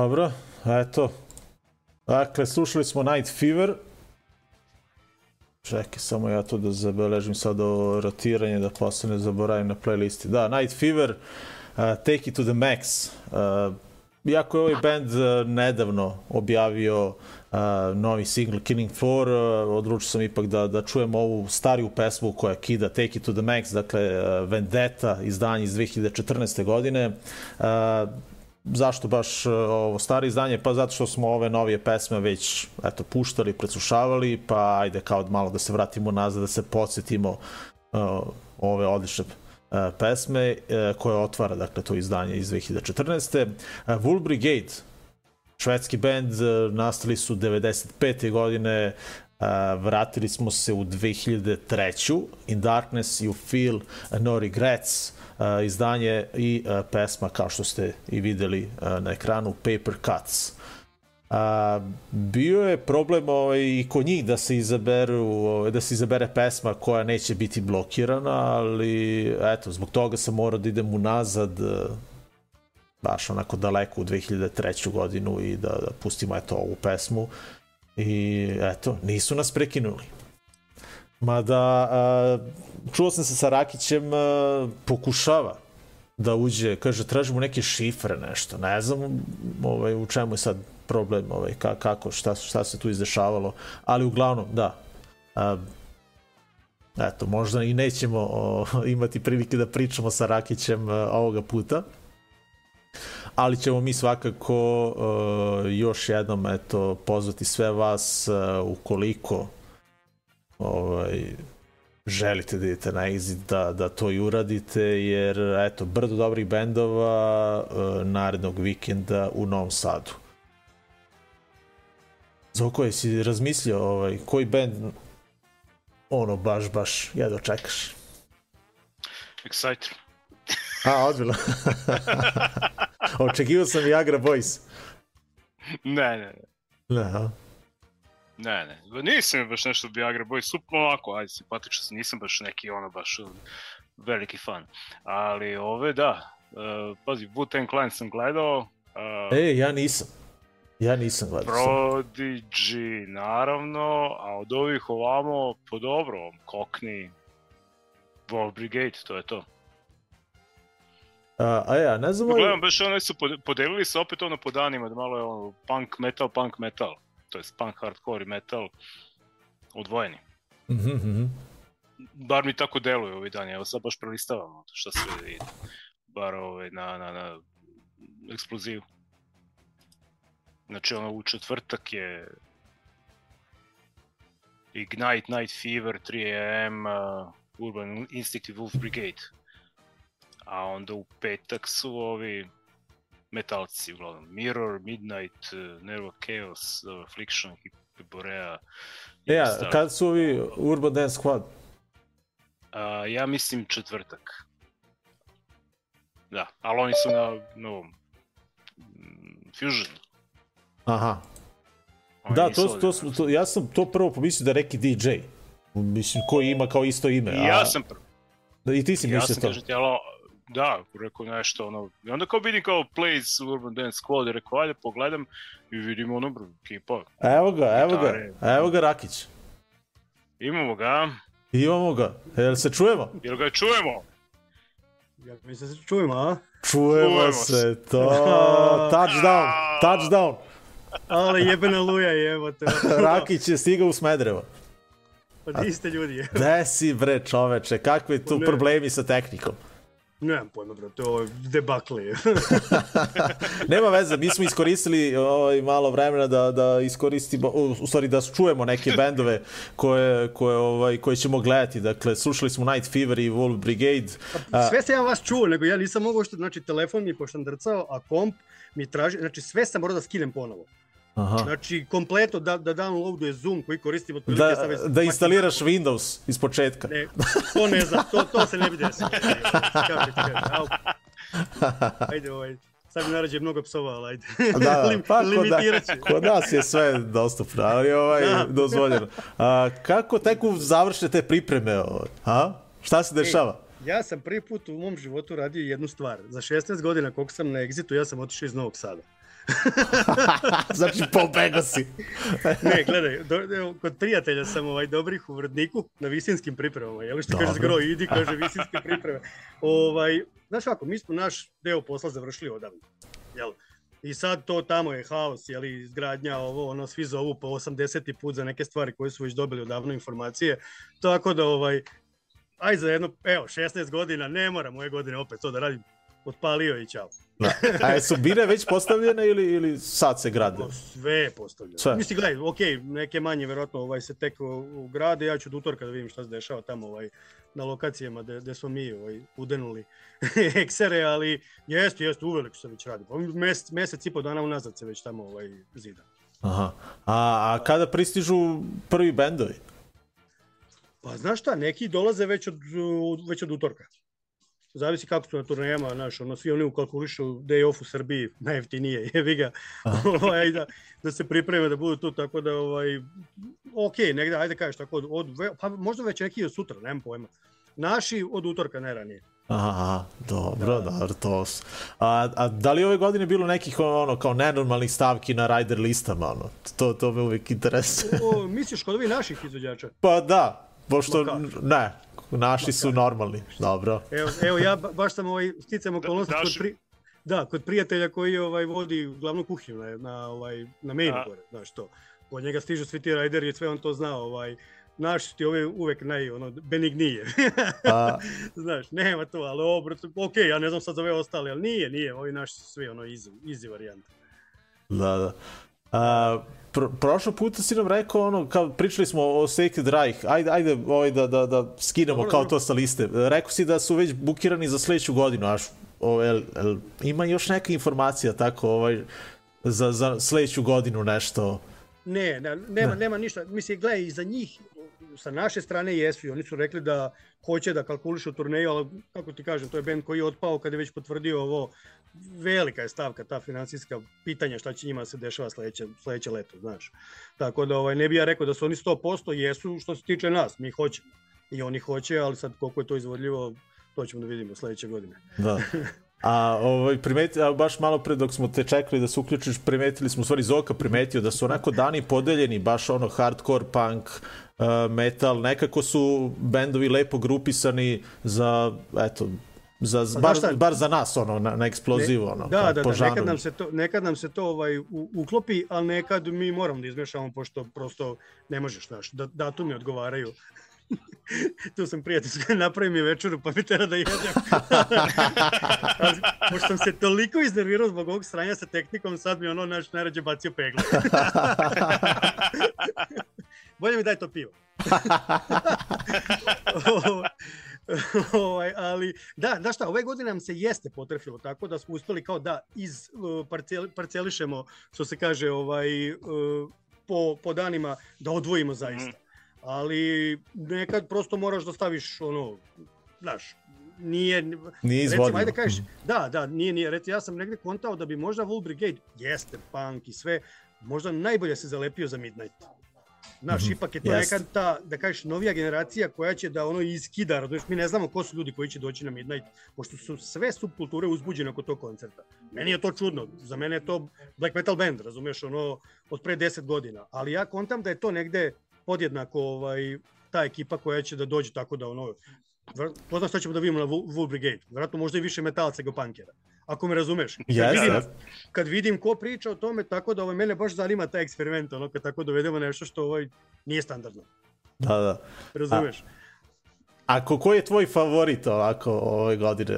Dobro, eto. Dakle, slušali smo Night Fever. Čekaj, samo ja to da zabeležim sad o rotiranje, da posle ne zaboravim na playlisti. Da, Night Fever, uh, Take It to the Max. Uh, iako je ovaj band uh, nedavno objavio uh, novi single Killing Floor, uh, odlučio sam ipak da, da čujem ovu stariju pesmu koja kida Take It to the Max, dakle uh, Vendetta, izdanje iz 2014. godine. Uh, zašto baš uh, ovo staro izdanje? Pa zato što smo ove novije pesme već eto, puštali, preslušavali, pa ajde kao malo da se vratimo nazad, da se podsjetimo uh, ove odlične uh, pesme uh, koje otvara dakle to izdanje iz 2014. Uh, Wool Brigade, švedski band, nastali su 95. godine, Uh, vratili smo se u 2003. In Darkness You Feel No Regrets, izdanje i uh, pesma kao što ste i videli uh, na ekranu Paper Cuts. A, bio je problem ovaj, i kod njih da se izaberu ovaj, da se izabere pesma koja neće biti blokirana, ali eto, zbog toga sam morao da idem unazad eh, baš onako daleko u 2003. godinu i da, da pustimo eto ovu pesmu i eto, nisu nas prekinuli. Mada, a, čuo sam se sa Rakićem, pokušava da uđe, kaže, tražimo neke šifre, nešto, ne znam ovaj, u čemu je sad problem, ovaj, ka, kako, šta, šta se tu izdešavalo, ali uglavnom, da, eto, možda i nećemo o, imati prilike da pričamo sa Rakićem ovoga puta, ali ćemo mi svakako još jednom eto pozvati sve vas ukoliko ovaj želite da idete na exit da, da to i uradite jer eto brdo dobrih bendova uh, narednog vikenda u Novom Sadu Zoko, jesi razmislio ovaj, koji bend ono baš, baš jedno čekaš? Exciter. A, ozbiljno. Očekivao sam Viagra Boys. Ne, ne, ne. Ne, a? Ne, ne. Ba Nisam baš nešto Viagra Boy, super ovako, ajde, simpatično sam, nisam baš neki ono baš uh, veliki fan. Ali ove, da, uh, pazi, Wu-Tang Clan sam gledao, uh, E, ja nisam. Ja nisam gledao. Prodigy, naravno, a od ovih ovamo, po dobro, Cockney, Wolf Brigade, to je to. A, a ja, ne znam... ovaj- Gledam, baš ono su pod- podelili se opet ono po danima, da malo je ono punk metal, punk metal, to je punk hardcore i metal odvojeni. Mhm, mhm. Bar mi tako deluje ovih dana, evo sad baš prelistavam šta se ide. Bar ovaj, na, na, na eksplozivu. Znači ono u četvrtak je Ignite, Night Fever, 3am, uh, Urban Instinct i Wolf Brigade. A onda u petak su ovi metalci uglavnom. Mirror, Midnight, uh, Nervo Chaos, uh, Affliction, Borea. E, ja, kad su ovi Urban Dance Squad? A, ja mislim četvrtak. Da, ali oni su na novom mm, Fusion. Aha. Oni Da, to, to, to, to, ja sam to prvo pomislio da je neki DJ. Mislim, koji ima kao isto ime. I ja sam prvo. Da, I ti si Ja mislio sam to. kažete, ali da, rekao nešto, ono, i onda kao vidim kao Plays Urban Dance Squad, i rekao, ajde pogledam i vidim ono, bro, ekipa, Evo ga, evo ga, evo ga Rakić. imamo ga, Imamo ga. Jel se čujemo? jel ga čujemo? Ja mislim da se čujemo, a? Čujemo Čujemo se, to, touchdown, touchdown. Ali jebena luja je, evo te. Rakić je stigao u Smedrevo. Pa di ste ljudi? Gde si bre čoveče, kakvi tu problemi sa tehnikom? Nemam pojma, bro, to je debakli. Nema veze, mi smo iskoristili ovaj, malo vremena da, da iskoristimo, u, stvari da čujemo neke bendove koje, koje, ovaj, koje ćemo gledati. Dakle, slušali smo Night Fever i Wolf Brigade. A, Sve sam ja vas čuo, nego ja nisam mogao što, znači, telefon mi je pošandrcao, a komp mi traži, znači sve sam morao da skinem ponovo. Aha. Znači, kompleto da, da downloaduje Zoom koji koristim otprilike Da, već da instaliraš Windows iz početka. Ne, to ne znam, to, to se ne bi desilo. Ajde, ovaj, sad mi narađe mnogo psova, ali ajde. Da, Lim- pa kod, ću. kod nas je sve dostupno, ali ovaj, Da. dozvoljeno. A, kako teku završne te pripreme? A? Šta se dešava? Ja sam prvi put u mom životu radio jednu stvar. Za 16 godina koliko sam na Exitu, ja sam otišao iz Novog Sada. znači, pobego si. Ne, gledaj, do, evo, kod prijatelja sam ovaj dobrih u Vrdniku na visinskim pripremama. Jel što kaže Dobro. zgro, idi, kaže visinske pripreme. Ovaj, znaš kako, mi smo naš deo posla završili odavno. Jel? I sad to tamo je haos, jeli, izgradnja, ovo, ono, svi zovu po 80. put za neke stvari koje su već dobili odavno informacije. Tako da, ovaj, aj za jedno, evo, 16 godina, ne moram moje godine opet to da radim. Otpalio i čao. Da. A jesu bine već postavljene ili, ili sad se grade? O, Sve je postavljeno. Sve. Mislim, gledaj, ok, neke manje verovatno ovaj, se tek ugrade, ja ću do utorka da vidim šta se dešava tamo ovaj, na lokacijama gde, smo mi ovaj, udenuli eksere, ali jest, jest, uveliko se već radi. Pa Mesec, mesec i po dana unazad se već tamo ovaj, zida. Aha. A, a kada pristižu prvi bendovi? Pa znaš šta, neki dolaze već od, već od utorka. Zavisi kako su na turnejama, znaš, ono, svi oni ukalkulišu day off u Srbiji, najjeftinije, jevi ga, ovaj, da, da se pripreme da budu tu, tako da, ovaj, ok, negde, ajde kažeš tako, od, od, pa možda već neki od sutra, nemam pojma. Naši od utorka, ne ranije. Aha, dobro, da. dobro, to su. A, a da li ove godine bilo nekih ono kao nenormalnih stavki na rider listama, ono? To, to me uvijek interesuje. O, misliš kod ovih naših izvođača? Pa da, pošto, ne, naši su normalni, dobro. Evo, evo ja ba- baš sam ovaj, sticam okolnosti daš- kod, pri, da, kod prijatelja koji ovaj, vodi glavnu kuhinju na, na, ovaj, na mainu gore, znaš to. Od njega stižu svi ti rajderi i sve on to zna, ovaj, naši su ti ovi uvek naj, ono, benignije. A, znaš, nema to, ali ovo, brate, ok, ja ne znam sad za ove ostale, ali nije, nije, ovi naši su svi, ono, easy, easy varijanta. da, da. A, pro, prošlo puta si nam rekao ono, kao pričali smo o Sacred Reich, ajde, ajde ovaj, da, da, da skinemo Dobro, kao dobro. to sa liste. Rekao si da su već bukirani za sledeću godinu, až, o, el, el, ima još neka informacija tako ovaj, za, za sledeću godinu nešto? Ne, ne nema, Ne. nema ništa. Mislim, gledaj, i za njih sa naše strane jesu i oni su rekli da hoće da kalkulišu turneju, ali kako ti kažem, to je band koji je otpao kad je već potvrdio ovo. Velika je stavka ta financijska pitanja šta će njima se dešava sledeće, sledeće leto, znaš. Tako da ovaj, ne bi ja rekao da su oni 100%, jesu što se tiče nas, mi hoćemo. I oni hoće, ali sad koliko je to izvodljivo, to ćemo da vidimo sledeće godine. Da. A ovaj, primeti, a baš malo pre dok smo te čekali da se uključiš, primetili smo, u stvari Zoka primetio da su onako dani podeljeni, baš ono hardcore, punk, metal, nekako su bendovi lepo grupisani za, eto, za, Pa bar, bar za nas, ono, na, na eksplozivu, ono, Da, kao da, po da, nekad nam se to, nekad nam se to ovaj, u, uklopi, ali nekad mi moramo da izmešamo, pošto prosto ne možeš, znaš, da, datumi odgovaraju. tu sam prijatelj, napravi mi večeru, pa mi tera da jedem. ali, pošto sam se toliko iznervirao zbog ovog sranja sa tehnikom, sad mi ono naš najrađe bacio pegle. Bolje mi daj to pivo. ovaj, ali da, da šta, ove godine nam se jeste potrefilo tako da smo uspeli kao da iz uh, parcel, parcelišemo, što se kaže, ovaj uh, po, po danima da odvojimo zaista. Ali nekad prosto moraš da staviš ono, znaš, nije, Nije recimo, izvodljivo. ajde kažeš, da, da, nije, nije, recimo, ja sam negde kontao da bi možda Wool Brigade, jeste punk i sve, možda najbolje se zalepio za Midnight. Znaš, Mhm, ipak je to jeste. nekad ta, da kažeš, novija generacija koja će da ono iskida, razumiješ, mi ne znamo ko su ljudi koji će doći na Midnight, pošto su sve subkulture uzbuđene oko tog koncerta. Meni je to čudno, za mene je to black metal band, razumiješ, ono, od pre 10 godina, ali ja kontam da je to negde podjednako ovaj, ta ekipa koja će da dođe tako da ono, ko zna šta ćemo da vidimo na Wool Brigade, vjerojatno možda i više metalaca nego punkera, ako me razumeš. Kad Jeste, vidim, jeste. kad vidim ko priča o tome, tako da ovaj, mene baš zanima taj eksperiment, ono, kad tako dovedemo nešto što ovaj, nije standardno. Da, da. Razumeš? Ako ko je tvoj favorit ovako ove godine?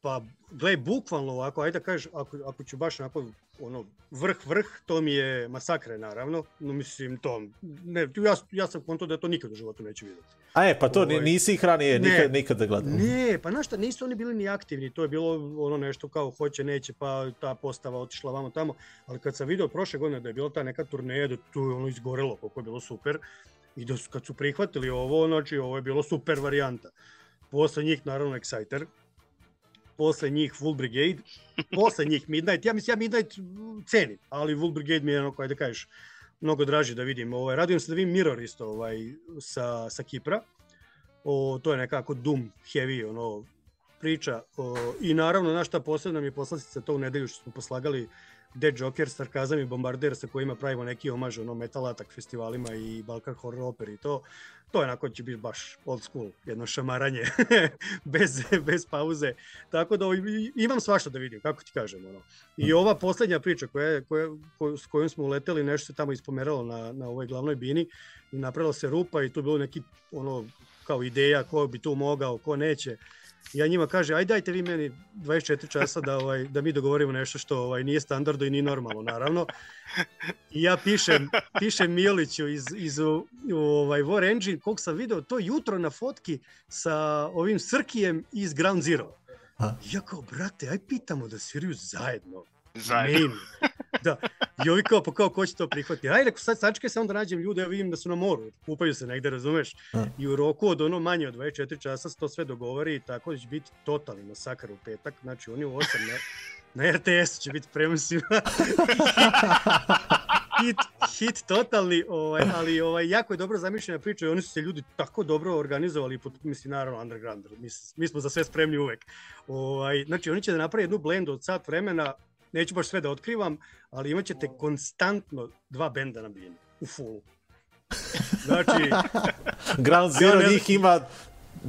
Pa, gle, bukvalno ovako, ajde da kažeš, ako, ako ću baš onako, ono, vrh, vrh, to mi je masakre, naravno. No, mislim, to, ne, ja, ja sam konto da to nikad u životu neću vidjeti. A je, pa to ni- Ovaj, nisi ih ranije ne. nikad, nikada gledao. Ne, pa znaš šta, nisu oni bili ni aktivni, to je bilo ono nešto kao hoće, neće, pa ta postava otišla vamo tamo, ali kad sam video prošle godine da je bila ta neka turneja, da tu je ono izgorelo koliko je bilo super, i da su, kad su prihvatili ovo, znači ovo je bilo super varijanta. Posle njih naravno Exciter, posle njih Full Brigade, posle njih Midnight, ja mislim ja Midnight cenim, ali Full Brigade mi je ono, da kažeš, mnogo draži da vidim. Ovaj, radujem se da vidim Mirror isto ovaj, sa, sa Kipra, o, to je nekako Doom heavy, ono, priča o, i naravno naš ta posebna mi je poslastica to u nedelju što smo poslagali Dead Joker, Sarkazam i Bombarder sa kojima pravimo neki omaž ono metal attack festivalima i Balkan Horror Opera i to. To je onako će biti baš old school, jedno šamaranje bez, bez pauze. Tako da imam svašta da vidim, kako ti kažem. Ono. I ova poslednja priča koja, koja, ko, s kojom smo uleteli, nešto se tamo ispomeralo na, na ovoj glavnoj bini i napravila se rupa i tu bilo neki ono, kao ideja ko bi tu mogao, ko neće. Ja njima kaže, aj dajte vi meni 24 časa da ovaj da mi dogovorimo nešto što ovaj nije standardno i ni normalno, naravno. I ja pišem, pišem Miliću iz, iz u, ovaj War Engine, kog sam video to jutro na fotki sa ovim Srkijem iz Ground Zero. Ja kao, brate, aj pitamo da sviraju zajedno. Zajedno. Da. I ovi kao, pa kao, ko će to prihvatiti? Ajde, rekao, sad sačekaj samo da nađem ljude, ja vidim da su na moru, kupaju se negde, razumeš? A. I u roku od ono manje od 24 časa se to sve dogovori i tako da će biti totalni masakar u petak. Znači, oni u 8 na, na RTS će biti prenosi hit, hit totalni, ovaj, ali ovaj, jako je dobro zamišljena priča i oni su se ljudi tako dobro organizovali, pod, mislim, naravno, underground, mi, mi smo za sve spremni uvek. Ovaj, znači, oni će da naprave jednu blendu od sat vremena, neću baš sve da otkrivam, ali imat ćete konstantno dva benda na bini, u fullu. Znači, Ground Zero Ja njih ima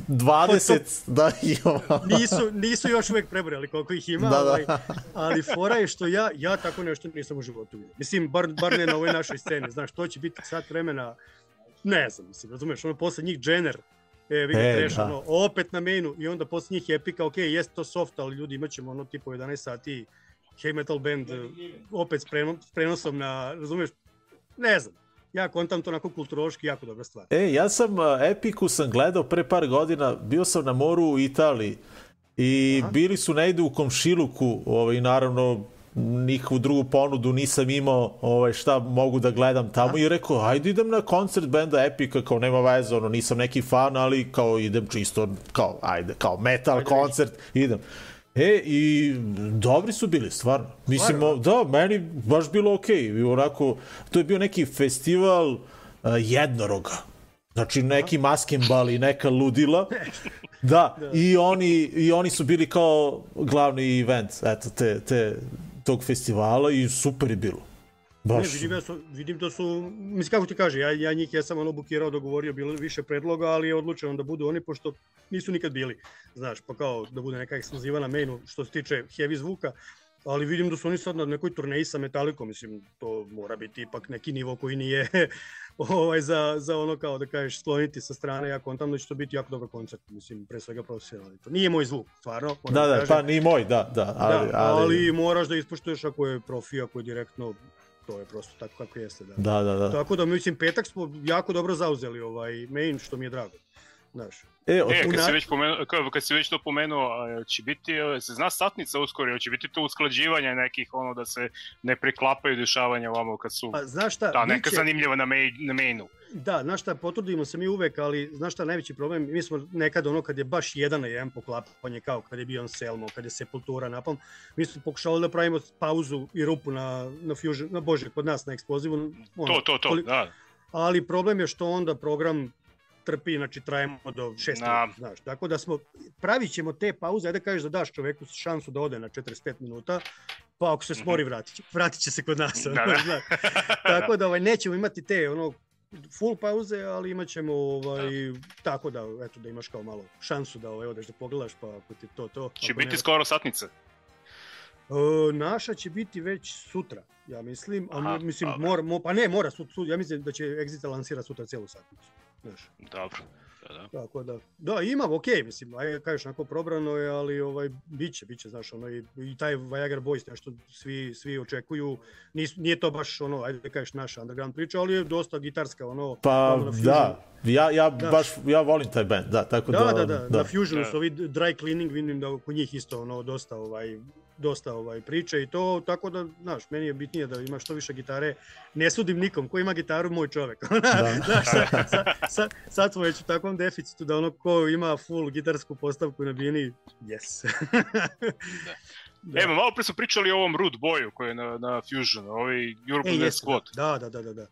20, da ima. nisu, nisu još uvek prebrali koliko ih ima, Da, da. Ovaj, ali fora je što ja, ja tako nešto nisam u životu vidio. Mislim, bar, bar ne na ovoj našoj sceni, znaš, to će biti sat vremena, ne znam, mislim, razumeš, ono posle njih Jenner, e, vi ga E, treš, da. ono, opet na mainu i onda posle njih Epica, ok, jeste to soft, ali ljudi imat ćemo ono tipo 11 sati heavy metal band, e, opet s preno- s prenosom na, razumeš, ne znam, ja kontam to onako kulturološki jako dobra stvar. E, ja sam uh, Epiku sam gledao pre par godina, bio sam na moru u Italiji i Aha. bili su negde u komšiluku, ovaj, naravno nikakvu drugu ponudu nisam imao ovaj, šta mogu da gledam tamo i rekao, ajde idem na koncert benda Epika, kao nema veze, ono, nisam neki fan, ali kao idem čisto, kao, ajde, kao metal Ajde, koncert, idem. E, i dobri su bili, stvarno. Mislim, da, meni baš bilo okej. Okay. Onako, to je bio neki festival uh, jednoroga. Znači, neki maskenbal i neka ludila. Da, i oni, i oni su bili kao glavni event eto, te, te, tog festivala i super je bilo. Ne, Baš. vidim, ja su, vidim da su, mislim kako ti kaže, ja, ja njih jesam ono bukirao, dogovorio, bilo više predloga, ali je odlučeno da budu oni, pošto nisu nikad bili, znaš, pa kao da bude neka ekskluziva na mainu što se tiče heavy zvuka, ali vidim da su oni sad na nekoj turneji sa Metallicom, mislim, to mora biti ipak neki nivo koji nije ovaj, za, za ono kao da kažeš skloniti sa strane, ja kontam da će to biti jako dobar koncert, mislim, pre svega profesionalni. To nije moj zvuk, stvarno. moram Da, da, kažem. pa ni moj, da, da. Ali, da, ali, ali moraš da ispoštuješ ako je profi, ako je direktno, to je prosto tako kako jeste. Da. Da, da, da. Tako da, mislim, petak smo jako dobro zauzeli ovaj main, što mi je drago. Znaš, E, od, E, kad na- si već, pomenuo, kad, kad si već to pomenuo, a, će biti, se zna satnica uskoro, će biti to usklađivanje nekih, ono, da se ne preklapaju dešavanja ovamo kad su, pa znaš šta, da, neka biće- zanimljiva na, main, na mainu. Da, znaš šta, potrudimo se mi uvek, ali znaš šta, najveći problem, mi smo nekad ono kad je baš jedan na jedan poklapanje, kao kad je bio Anselmo, kad je Sepultura napalm, mi smo pokušali da pravimo pauzu i rupu na, na Fusion, na Bože, kod nas na eksplozivu. Ono, To, to, to, koli- da. ali problem je što onda program trpi, znači trajemo do 6 Da. minuta, znaš. Tako da smo, pravit ćemo te pauze, ajde da kažeš da daš čoveku šansu da ode na 45 minuta, pa ako se smori vratit će, vratit će se kod nas. Mhm. Da, da. Tako da ovaj, nećemo imati te ono, full pauze, ali imat ćemo ovaj, tako da, eto, da imaš kao malo šansu da ovaj, odeš da pogledaš, pa ako ti to, to. Će biti ne, skoro satnica. E, naša će biti već sutra, ja mislim, a Aha, mi- mislim, mora, mo, pa ne, mora, su, su, ja mislim da će Exit lansira sutra celu satnicu. Znaš. Dobro. Da, da. Tako da, da, ima, okej, mislim, aj kažeš, onako probrano je, ali ovaj, biće, biće, znaš, ono, i, i taj Viagra Boys, nešto svi, svi očekuju, Nis, nije to baš, ono, ajde da kažeš, naša underground priča, ali je dosta gitarska, ono, pa, ono da, ja, ja Da. baš, ja volim taj band, da, tako da... Da, da, da, na Fusionu Da. su ovi dry cleaning, vidim da oko njih isto, ono, dosta, ovaj, dosta ovaj priče i to, tako da, znaš, meni je bitnije da ima što više gitare. Ne sudim nikom, ko ima gitaru, moj čovek. Da. znaš, sad, sad, sad, sad smo već u takvom deficitu da ono ko ima full gitarsku postavku na bini, yes. Da. Evo, malo pre smo pričali o ovom Rude Boyu koji je na, na Fusionu, ovaj E, Death jeste, Squad. da, da, da, da, da.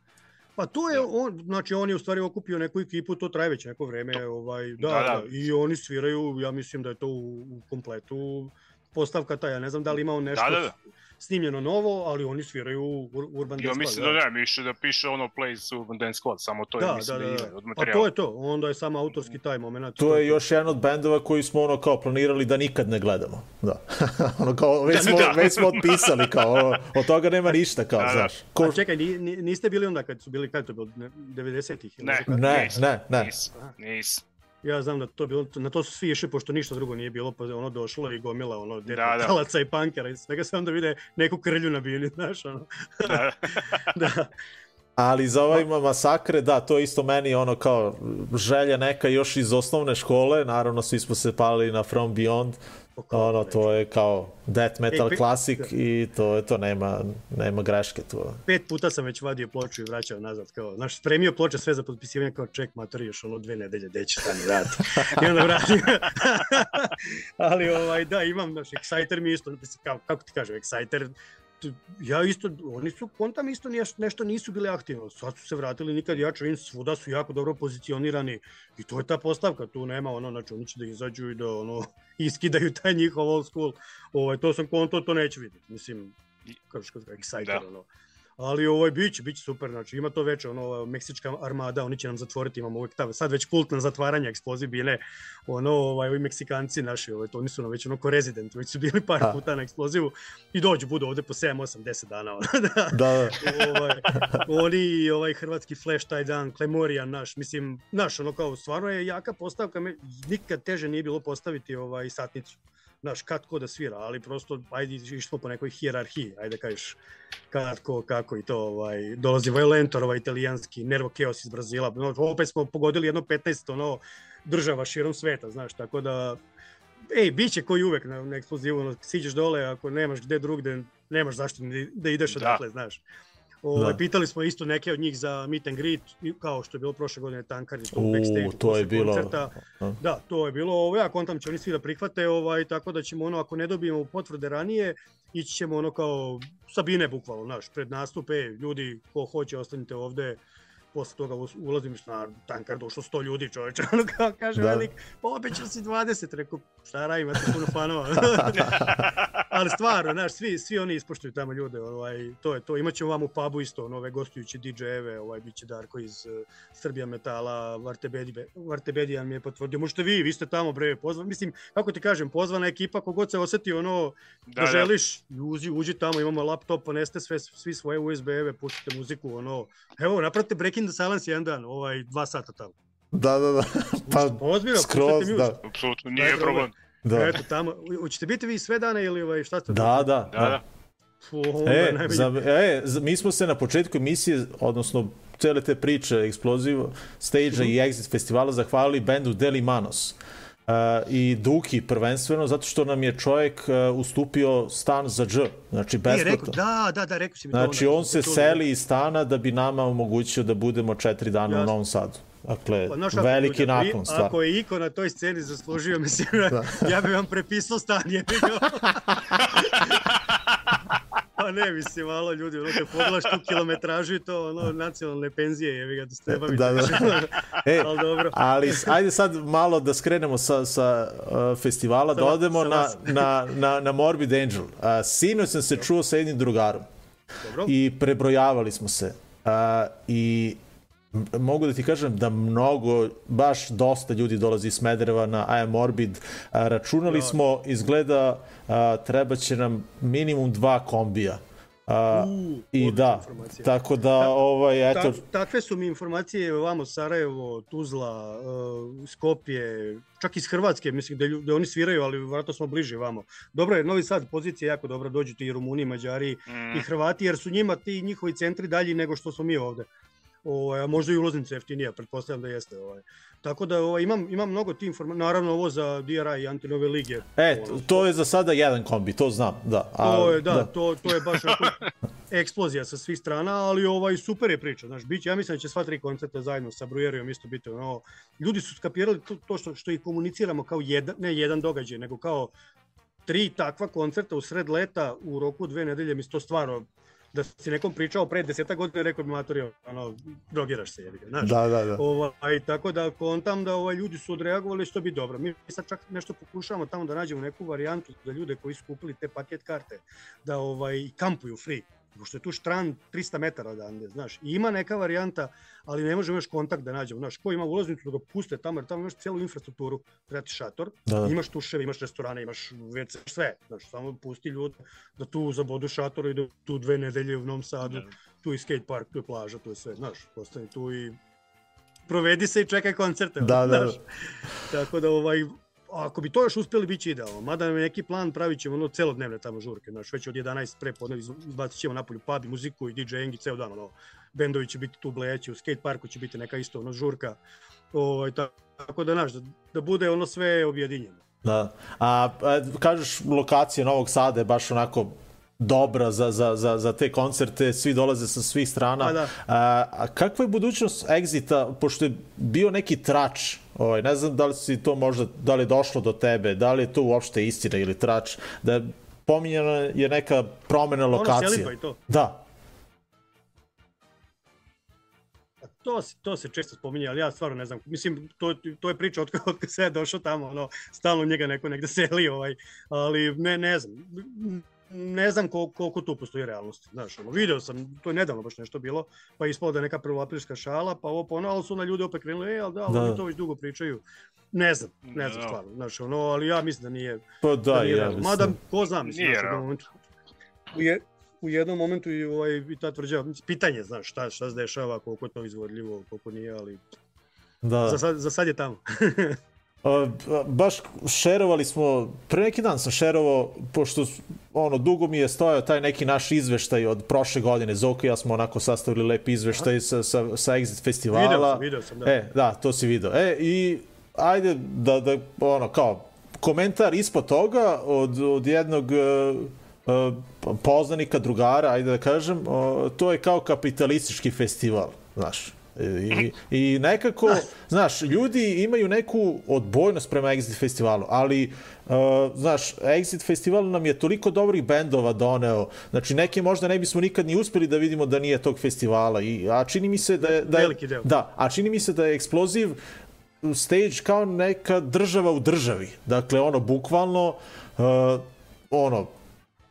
Pa to je on, znači on je u stvari okupio neku ekipu, to traje već neko vreme, ovaj, da, Da, da, da. i oni sviraju, ja mislim da je to u, u kompletu postavka ta, ja ne znam da li ima on nešto Da, da, da. snimljeno novo, ali oni sviraju Ur- Urban Ja Dance mislim Squad, da ne, više da piše ono Plays Urban Dance Squad, samo to je Da, mislim da, da, da, da. od Pa materijala. to je to, onda je samo autorski taj moment. To je još jedan od bendova koji smo ono kao planirali da nikad ne gledamo. Da. ono kao već smo, Da. već smo otpisali kao ono, od toga nema ništa kao, Da, da. znaš. Ko, A čekaj, ni, ni, niste bili onda kad su bili, kad je to bilo, ne- 90-ih? ili Ne? Ne, ne, ne. Nisam, nisam. Ja znam da to bilo, na to su svi išli, pošto ništa drugo nije bilo, pa ono došlo i gomila ono Da, da. talaca i pankera i svega samo da vide neku krlju na bini, znaš, ono. Da. da. Ali za ovaj ma- masakre, da, to je isto meni ono kao želja neka još iz osnovne škole, naravno svi smo se palili na From Beyond, ono, to je kao death metal pe- klasik i to je to, nema, nema greške tu. Pet puta sam već vadio ploču i vraćao nazad, kao, znaš, spremio ploče sve za potpisivanje, kao ček, matori, još ono dve nedelje, gde će stani rad. I onda vratim. Ali, ovaj, da, imam, znaš, Exciter mi isto, kao, kako ti kažem, Exciter, ja isto, oni su, kontam isto neš- nešto nisu bili aktivni, sad su se vratili nikad jače, vidim, svuda su jako dobro pozicionirani i to je ta postavka, tu nema ono, znači oni će da izađu i da ono, iskidaju taj njihov old school, ovaj, to sam konto, to neću vidjeti, mislim, kako što kažem, Exciter, Da. ono, ali ovaj biće, biće super, znači ima to već ono meksička armada, oni će nam zatvoriti, imamo uvek ta, sad već kultna zatvaranja eksplozibine, ono ovaj ovi Meksikanci naši, ovaj to oni su nam već ono ko rezident, već su bili par Da. puta na eksplozivu i dođu budu ovde po 7 8 10 dana ono, da. Da, ovaj, oni ovaj hrvatski flash taj dan, Klemorijan naš, mislim, naš, ono kao, stvarno je jaka postavka, me, nikad teže nije bilo postaviti ovaj satnicu. Znaš, kad ko da svira, ali prosto, ajde, išli smo po nekoj hijerarhiji, ajde da kažeš kad ko, kako i to, ovaj, dolazi Violentor, ovaj italijanski, Nervo Chaos iz Brazila, no, opet smo pogodili jedno 15 ono, država širom sveta, znaš, tako da, ej, bit će koji uvek na, na eksplozivu, ono, siđeš dole, ako nemaš gde drugde, nemaš zašto da ideš Da. odatle, znaš. Ovaj, Da. Pitali smo isto neke od njih za meet and greet, kao što je bilo prošle godine Tankard i to U, backstage. to je bilo- koncerta. a. Da, to je bilo, ovo, ja kontam će oni svi da prihvate, ovaj, tako da ćemo ono, ako ne dobijemo potvrde ranije, ići ćemo ono kao Sabine bukvalno, znaš, pred nastupe, ljudi, ko hoće, ostanite ovde, posle toga ulazim na tankar, došlo 100 ljudi čoveče, ono kao kaže Da. velik, obećao si 20, rekao, šta radim, imate puno fanova. Ali stvarno, znaš, svi, svi oni ispoštuju tamo ljude, ovaj, to je to. Imaćemo vam u pubu isto, nove gostujuće DJ-eve, ovaj, bit će Darko iz uh, Srbija Metala, Vartebedi, Vartebedijan mi je potvrdio, možete vi, vi ste tamo, bre, pozvan, mislim, kako ti kažem, pozvana ekipa, kogod se oseti ono, da, Da, da. želiš, uđi, uđi tamo, imamo laptop, poneste sve, svi svoje USB-eve, pustite muziku, ono, evo, napravite Breaking the Silence jedan dan, ovaj, dva sata tamo. da, da, da. Pa, Ozbiljno, skroz, da. Apsolutno, Da, nije da, problem. Da. Eto, tamo, hoćete biti vi sve dane ili ovaj, šta ste? Da, da, Da, da. Onda E, za, e, za- mi smo se na početku emisije, odnosno cele te priče, Explosive Stage-a i Exit festivala zahvalili bendu Deli Manos. Uh, i Duki prvenstveno, zato što nam je čovjek uh, ustupio stan za dž, znači E, rekao, besplatno. da, da, da, rekao si mi to. Znači on se seli iz stana da bi nama omogućio da budemo četiri dana u Jasno. Novom Sadu. Dakle, Pa, znaš kako, veliki ljudi, i- naklon stvar. Ako je Iko na toj sceni zaslužio, mislim, ja bih vam prepisao stan, je Pa ne, mislim, malo ljudi, ono, te pogledaš tu kilometražu i to, ono, nacionalne penzije, jebi ga, da ste bavite. Da, da. E, Ali dobro. ali ajde sad malo da skrenemo sa, sa uh, festivala, da Sa- odemo sa na, na, na, na Morbid Angel. Uh, sinoć sam se čuo sa jednim drugarom Dobro. i prebrojavali smo se. Uh, I mogu da ti kažem da mnogo, baš dosta ljudi dolazi iz Smedereva na I Am Morbid. A, računali smo, izgleda, a, treba će nam minimum dva kombija. A, U, I da, informacija. tako da, ovaj, eto, Tak, takve su mi informacije vamo Sarajevo, Tuzla, uh, Skopje, čak iz Hrvatske, mislim da, da oni sviraju, ali vratno smo bliže vamo. Dobro je, Novi Sad, pozicija je jako dobra, dođu ti i Rumuni, Mađari Mm. i Hrvati, jer su njima ti njihovi centri dalji nego što smo mi ovde. Ovaj, a možda i ulaznica jeftinija, pretpostavljam da jeste. Ovaj. Tako da ovaj, imam, imam mnogo ti informacija, naravno ovo za DRI i Antinove lige. E, ono, to je za sada jedan kombi, to znam, da. A, To je, da, To, to je baš onako eksplozija sa svih strana, ali ovaj super je priča, znaš, biće, ja mislim da će sva tri koncerta zajedno sa Brujerijom isto biti ono, ljudi su skapirali to, to što, što i komuniciramo kao jedan, ne jedan događaj, nego kao tri takva koncerta u sred leta u roku dve nedelje, mislim to stvarno da si nekom pričao pre deseta godina, rekao bi matori, ono, drogiraš se, jebi ga, znaš. Da, da, da. Ovaj, tako da kontam da ovaj, ljudi su odreagovali što bi dobro. Mi sad čak nešto pokušavamo tamo da nađemo neku varijantu za ljude koji su kupili te paket karte, da ovaj, kampuju free. Pošto je tu štran 300 metara odande, znaš. I ima neka varijanta, ali ne možemo još kontakt da nađemo. Znaš, ko ima ulaznicu da ga puste tamo, jer tamo imaš celu infrastrukturu, treba ti šator, Da, da. imaš tuševe, imaš restorane, imaš WC, sve. Znaš, samo pusti ljude da tu zabodu šator i da tu dve nedelje u Novom Sadu, tu je skate park, tu je plaža, tu je sve, znaš, ostani tu i provedi se i čekaj koncerte. Da, da, znaš. Tako da, ovaj, ako bi to još uspeli, bit će idealno. Mada nam je neki plan, pravit ćemo ono celodnevne tamo žurke, znaš, već od 11 pre podne iz- izbacit ćemo napolju pub i muziku i DJing i ceo dan, ono, bendovi će biti tu bleći, u skate parku će biti neka isto, ono, žurka, ovaj, ta- tako da, znaš, da, da bude ono sve objedinjeno. Da. A, a kažeš lokacija Novog Sada je baš onako dobra za, za, za, za te koncerte, svi dolaze sa svih strana. Pa da. A, a kakva je budućnost Exita, pošto je bio neki trač, ovaj, ne znam da li si to možda, da li je došlo do tebe, da li je to uopšte istina ili trač, da je pominjena je neka promena lokacije. Selidba i to. Da, A To se, to se često spominje, ali ja stvarno ne znam. Mislim, to, to je priča od kada se je došao tamo, ono, stalno njega neko negde seli, ovaj, ali ne, ne znam. Ne znam koliko, koliko tu postoji realnosti. Znaš, ono, video sam, to je nedavno baš nešto bilo, pa je ispalo da je neka prvoaprilska šala, pa ovo ponovno, ali su na ljudi opet krenuli, e, ali da, Da. oni to već dugo pričaju. Ne znam, ne znam Da. stvarno, znaš, ono, ali ja mislim da nije, pa da, da nije ja mislim. Mada, ko zna, mislim, Nije znaš, u momentu, u, je, u jednom momentu i, ovaj, i ta tvrđava, pitanje, znaš, šta, šta se dešava, koliko je to izvodljivo, koliko nije, ali Da. za, sad, za sad je tamo. Baš šerovali smo, pre neki dan sam šerovao, pošto ono, dugo mi je stojao taj neki naš izveštaj od prošle godine, Zoka i ja smo onako sastavili lep izveštaj sa, sa, sa Exit festivala. Video sam, video sam, da. E, da, to si video. E, i ajde da, da ono, kao, komentar ispod toga od, od jednog uh, poznanika, drugara, ajde da kažem, uh, to je kao kapitalistički festival, znaš. I, I nekako, znaš, ljudi imaju neku odbojnost prema Exit festivalu, ali, uh, znaš, Exit festival nam je toliko dobrih bendova doneo, znači neke možda ne bismo nikad ni uspeli da vidimo da nije tog festivala, I, a čini mi se da je... Da je Veliki deo. Da, a čini mi se da je eksploziv stage kao neka država u državi. Dakle, ono, bukvalno, uh, ono,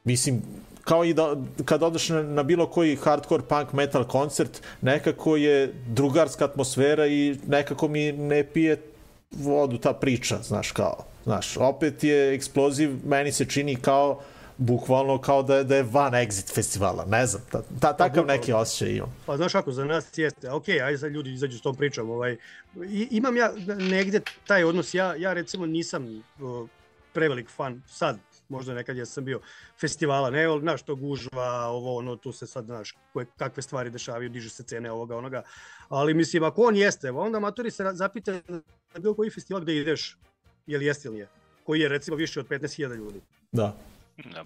mislim, kao i da, kad odeš na, na bilo koji hardcore punk metal koncert, nekako je drugarska atmosfera i nekako mi ne pije vodu ta priča, znaš, kao, znaš, opet je eksploziv, meni se čini kao bukvalno kao da je, da je van exit festivala, ne znam, ta, ta, takav bukvalno. neki osjećaj imam. Pa znaš kako, za nas jeste, ok, ajde sad ljudi izađu s tom pričom, ovaj, i, imam ja negde taj odnos, ja, ja recimo nisam o, prevelik fan, sad, možda nekad ja sam bio festivala, ne, ali, znaš, to gužva, ovo, ono, tu se sad, znaš, koje, kakve stvari dešavaju, dižu se cene ovoga, onoga, ali mislim, ako on jeste, onda matori se zapite na bilo koji festival gde ideš, je li jeste ili nije, koji je recimo više od 15.000 ljudi. Da. Da.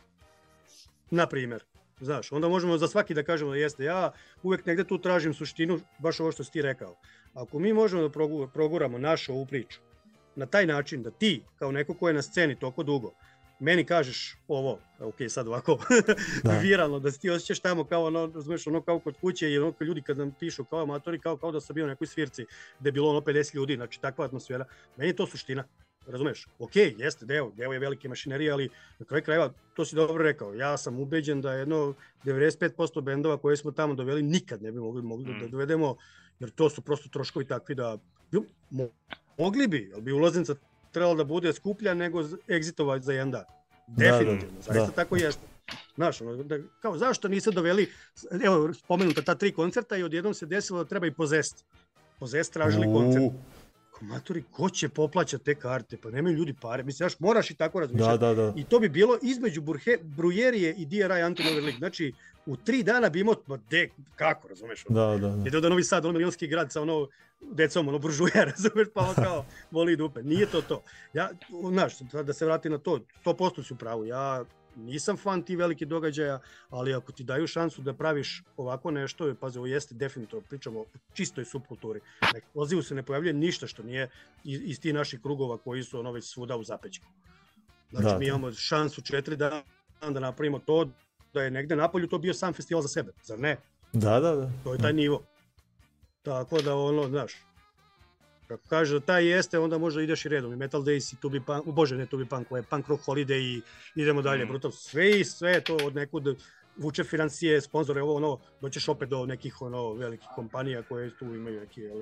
Na primer. Znaš, onda možemo za svaki da kažemo da jeste. Ja uvek negde tu tražim suštinu, baš ovo što si ti rekao. Ako mi možemo da progu- proguramo našu ovu priču na taj način da ti, kao neko ko je na sceni toliko dugo, meni kažeš ovo, ok, sad ovako, Da. viralno, da se ti osjećaš tamo kao ono, razumeš, ono kao kod kuće i ono kao ljudi kad nam pišu kao amatori, kao, kao da sam bio na nekoj svirci gde je bilo ono 50 ljudi, znači takva atmosfera, meni je to suština. Razumeš? Ok, jeste deo, deo je velike mašinerije, ali na kraju krajeva, to si dobro rekao, ja sam ubeđen da jedno 95% bendova koje smo tamo doveli nikad ne bi mogli, mogli da Mm. dovedemo, jer to su prosto troškovi takvi da, mogli bi, ali bi ulaznica trebala da bude skuplja nego egzitova za jedan dan. Da, da, Definitivno, zaista da. tako jeste. Znaš, ono, da, kao zašto niste doveli, evo, spomenuta ta tri koncerta i odjednom se desilo da treba i pozest. Pozest tražili koncert. Matori, ko će poplaćati te karte? Pa nemaju ljudi pare. Mislim, znaš, moraš i tako Da, razmišljati. da, da. I to bi bilo između Burhe, Brujerije i DRI Antonov League. Znači, u tri dana bi imao, ma de, kako, razumeš? ono? Da, da, da. Ide da Novi Sad, ono milionski grad sa ono decom, ono buržuja, razumeš, pa ono kao voli dupe. Nije to to. Ja, znaš, sad da se vrati na to, 100% si u pravu. Ja nisam fan ti velike događaja, ali ako ti daju šansu da praviš ovako nešto, pazi, ovo jeste definitivno, pričamo o čistoj subkulturi. Na eksplozivu se ne pojavljuje ništa što nije iz, iz tih naših krugova koji su ono već svuda u zapećku. Znači, Da, mi da. imamo šansu četiri dana da napravimo to, da je negde napolju to bio sam festival za sebe, zar ne? Da, da, da. To je taj nivo. Tako da ono, znaš, kako kaže da taj jeste, onda možda ideš i redom. I Metal Days i Tubi Punk, bože ne Tubi Punk, ovaj Punk Rock Holiday i idemo dalje. Mm. Brutal, sve i sve je to od nekud vuče financije, sponzore, ovo ono, doćeš opet do nekih ono velikih kompanija koje tu imaju neki jel,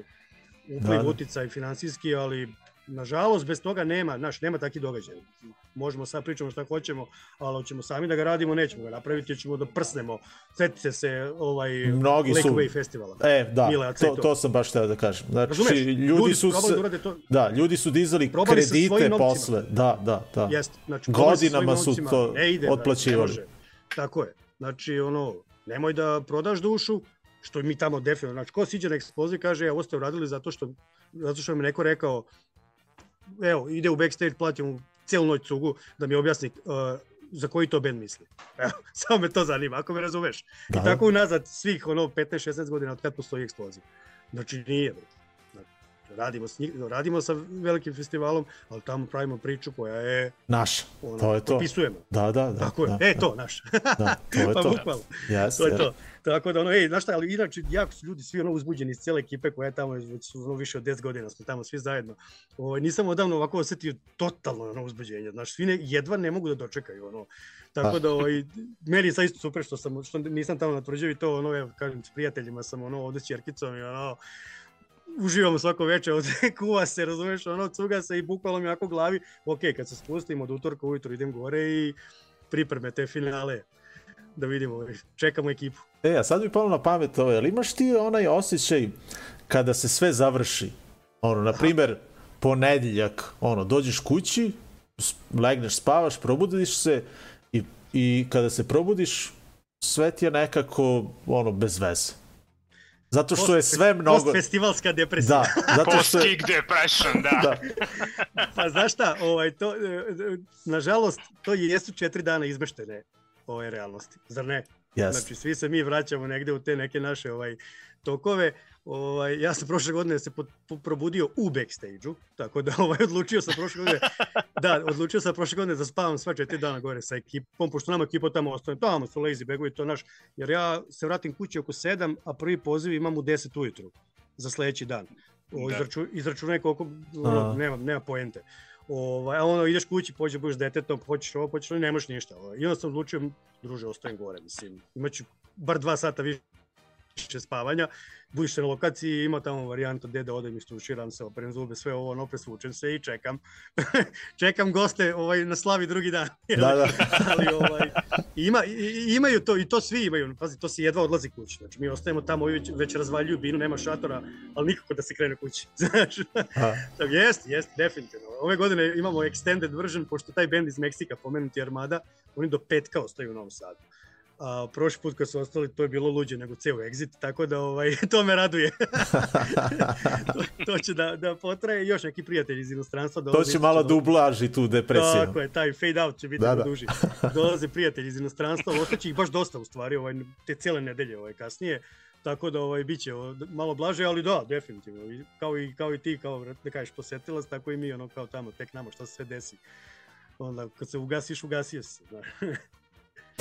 upliv, Da, da. uticaj finansijski, ali nažalost bez toga nema, znaš, nema takih događaja. Možemo sad pričamo šta hoćemo, ali hoćemo sami da ga radimo, nećemo ga napraviti, ćemo da prsnemo. Setite se ovaj Mnogi Lake su- Way festivala. E, da, Mile to, to sam baš teo da kažem. Znači, Razumeš? ljudi su probali se, da to, da, ljudi su dizali Probali kredite posle. Da, da, da. Jeste, znači Godinama su to ne ide, brate, otplaćivali. može. Tako je. Znači, ono, nemoj da prodaš dušu, što mi tamo definitivno, znači, ko siđe na eksploziju i kaže, e, ovo ste uradili zato što, zato što mi neko rekao, evo, ide u backstage, platim mu celu noć cugu da mi objasni uh, za koji to band misli. Evo, samo me to zanima, ako me razumeš. Da. I tako unazad svih ono 15-16 godina od kad postoji eksplozija. Znači nije. bre. Radimo, s njih, radimo sa velikim festivalom, ali tamo pravimo priču koja je Naša, ono, to je to. propisujemo. Da, da, da. Tako je, da, e to, naš. Da, to je pa to. bukvalno, Jeste, to je to. Tako da ono, ej, znaš šta, ali inače jako su ljudi svi ono uzbuđeni iz cele ekipe koja je tamo već ono više od 10 godina smo tamo svi zajedno. Ovaj nisam odavno ovako osetio totalno ono uzbuđenje. Znaš, svi ne, jedva ne mogu da dočekaju ono. Tako Pa. da ovaj meni sad isto super što sam što nisam tamo na tvrđavi to ono evo kažem s prijateljima sam ono ovde s ćerkicom i ono uživamo svako veče, od kuva se, razumeš, ono, cuga se i bukvalno mi jako glavi, ok, kad se spustim od utorka ujutro idem gore i pripreme te finale, da vidimo, čekamo ekipu. E, a sad mi palo na pamet ovo, jel imaš ti onaj osjećaj kada se sve završi? Ono, na primer, ponedjeljak, ono, dođeš kući, legneš, spavaš, probudiš se i, i kada se probudiš, sve ti je nekako, ono, bez veze. Zato što je sve mnogo... Postfestivalska depresija. Da, zato što je... Post-kick depression, da. Da, Pa znaš šta, ovaj, to, e, e, nažalost, to jesu četiri dana izmeštene ove realnosti, zar ne? jes. Znači, svi se mi vraćamo negde u te neke naše ovaj tokove. Ovaj, ja sam prošle godine se po, po, probudio u backstage-u, tako da ovaj, odlučio sam prošle godine, da, odlučio sam prošle godine da spavam sva četiri dana gore sa ekipom, pošto nama ekipa tamo ostane, tamo su lazy begovi, to naš, jer ja se vratim kući oko 7, a prvi poziv imam u 10 ujutru za sledeći dan. O, Da. izraču, izračunaj koliko, ono, nema, nema poente. Ovaj, a ono, ideš kući, pođe, budeš detetom, hoćeš ovo, hoćeš ovo, ne možeš ništa. Ovaj. I onda sam odlučio, druže, ostajem gore, mislim, imaću bar dva sata više spavanja, budiš na lokaciji, ima tamo varijanta gde da odem, istuširam se, operem zube, sve ovo, ono, presvučem se i čekam. čekam goste ovaj, na slavi drugi dan. Da, da. Ali ovaj, ima, i- imaju to, i to svi imaju, pazi, to se jedva odlazi kući. Znači, mi ostajemo tamo, ovi već, već razvaljuju binu, nema šatora, ali nikako da se krene kući. Znači, A, Tako, jeste, jeste, definitivno. Ove godine imamo extended version, pošto taj band iz Meksika, pomenuti Armada, oni do petka ostaju u Novom Sadu. A prošli put kad su ostali, to je bilo luđe nego ceo exit, tako da ovaj, to me raduje. to, to će da, da potraje. Još neki prijatelji iz inostranstva to dolaze. će isto malo da- ublaži tu depresiju. Tako je, taj fade out će biti Da, da, duži. Dolaze prijatelji iz inostranstva, ostaće ih baš dosta u stvari, ovaj, te cele nedelje ovaj, kasnije. Tako da ovaj biće malo blaže, ali da, definitivno. Kao i kao i ti kao da kažeš posetilac, tako i mi ono kao tamo tek nama šta se sve desi. Onda kad se ugasiš, ugasio se. znaš.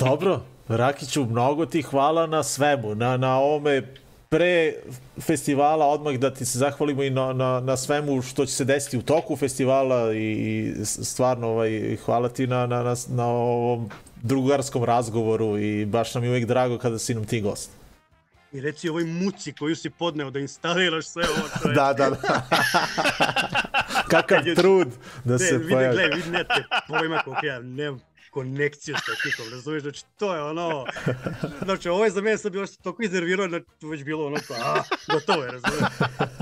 Dobro, Rakiću, mnogo ti hvala na svemu, na, na ovome pre festivala odmah da ti se zahvalimo i na, na, na svemu što će se desiti u toku festivala i, i stvarno ovaj, hvala ti na, na, na, na ovom drugarskom razgovoru i baš nam je uvijek drago kada si nam ti gost. I reci ovoj muci koju si podneo da instaliraš sve ovo. Je, Da, da, da. Kakav trud da Ne, se vidi, pojavi. gledaj, vidi, ne te pojma koliko ja nemam konekciju s tehnikom, razumiješ, znači to je ono, znači ovo je za mene sad bilo što toliko iznervirao, znači to već bilo ono kao, a, gotovo je, razumiješ,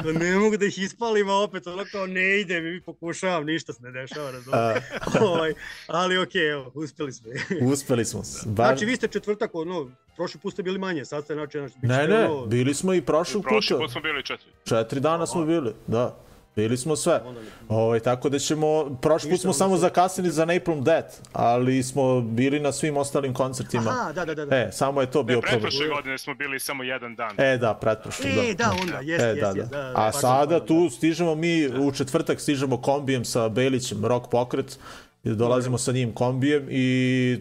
da ne mogu da ih ispalim, a opet ono kao ne ide mi, pokušavam, ništa se ne dešava, razumiješ, ovaj, ali okej, evo, uspeli smo. Uspeli smo. Bar... Znači, vi ste četvrtak, ono, prošli put ste bili manje, sad ste, znači, znači, Ne, ne, bili smo i Prošli puta. put smo bili četiri. Četiri dana smo bili, da. Bili smo sve. ne- Ovaj, tako da ćemo, prošli put smo samo zakasnili za Napalm Death, ali smo bili na svim ostalim koncertima. Aha, da, da, da. da. E, samo je to bio Ne, problem. pretprošle godine smo bili samo jedan dan. E, da, pretprošli, E, da. da, onda, jes, E, jes, da, jes, da. da, da, A sada tu stižemo mi, u četvrtak stižemo kombijem sa Belićem, Rock Pokret, i dolazimo sa njim kombijem i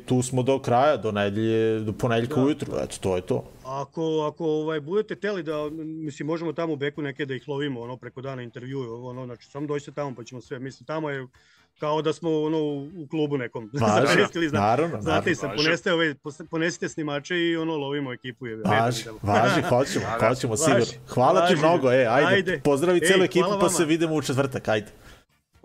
tu smo do kraja, do nedelje, do ponedjeljka Da. ujutru, eto, to je to. Ako, ako ovaj, budete teli da, mislim, možemo tamo u Beku neke da ih lovimo, ono, preko dana intervjue, ono, znači, samo dođite tamo pa ćemo sve, mislim, tamo je kao da smo, ono, u, u klubu nekom. Važi, Završili, zna- naravno, Znate sam, poneste, ove, ponesite snimače i ono, lovimo ekipu. Je, Važi, važi, hoćemo, hoćemo sigurno. Hvala ti važi. mnogo, e, ajde, Ajde. pozdravi celu ekipu pa se vidimo u četvrtak, ajde.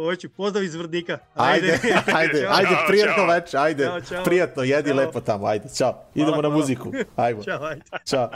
Hoću, pozdrav iz Vrdnika. Ajde, ajde, Ćao. ajde, Ćao, prijatno ćao. večer, ajde, Ćao, ćao. prijatno, jedi Ćao. lepo tamo, ajde, čao. Idemo na hvala. muziku, ajmo, Ćao, ajde. čao.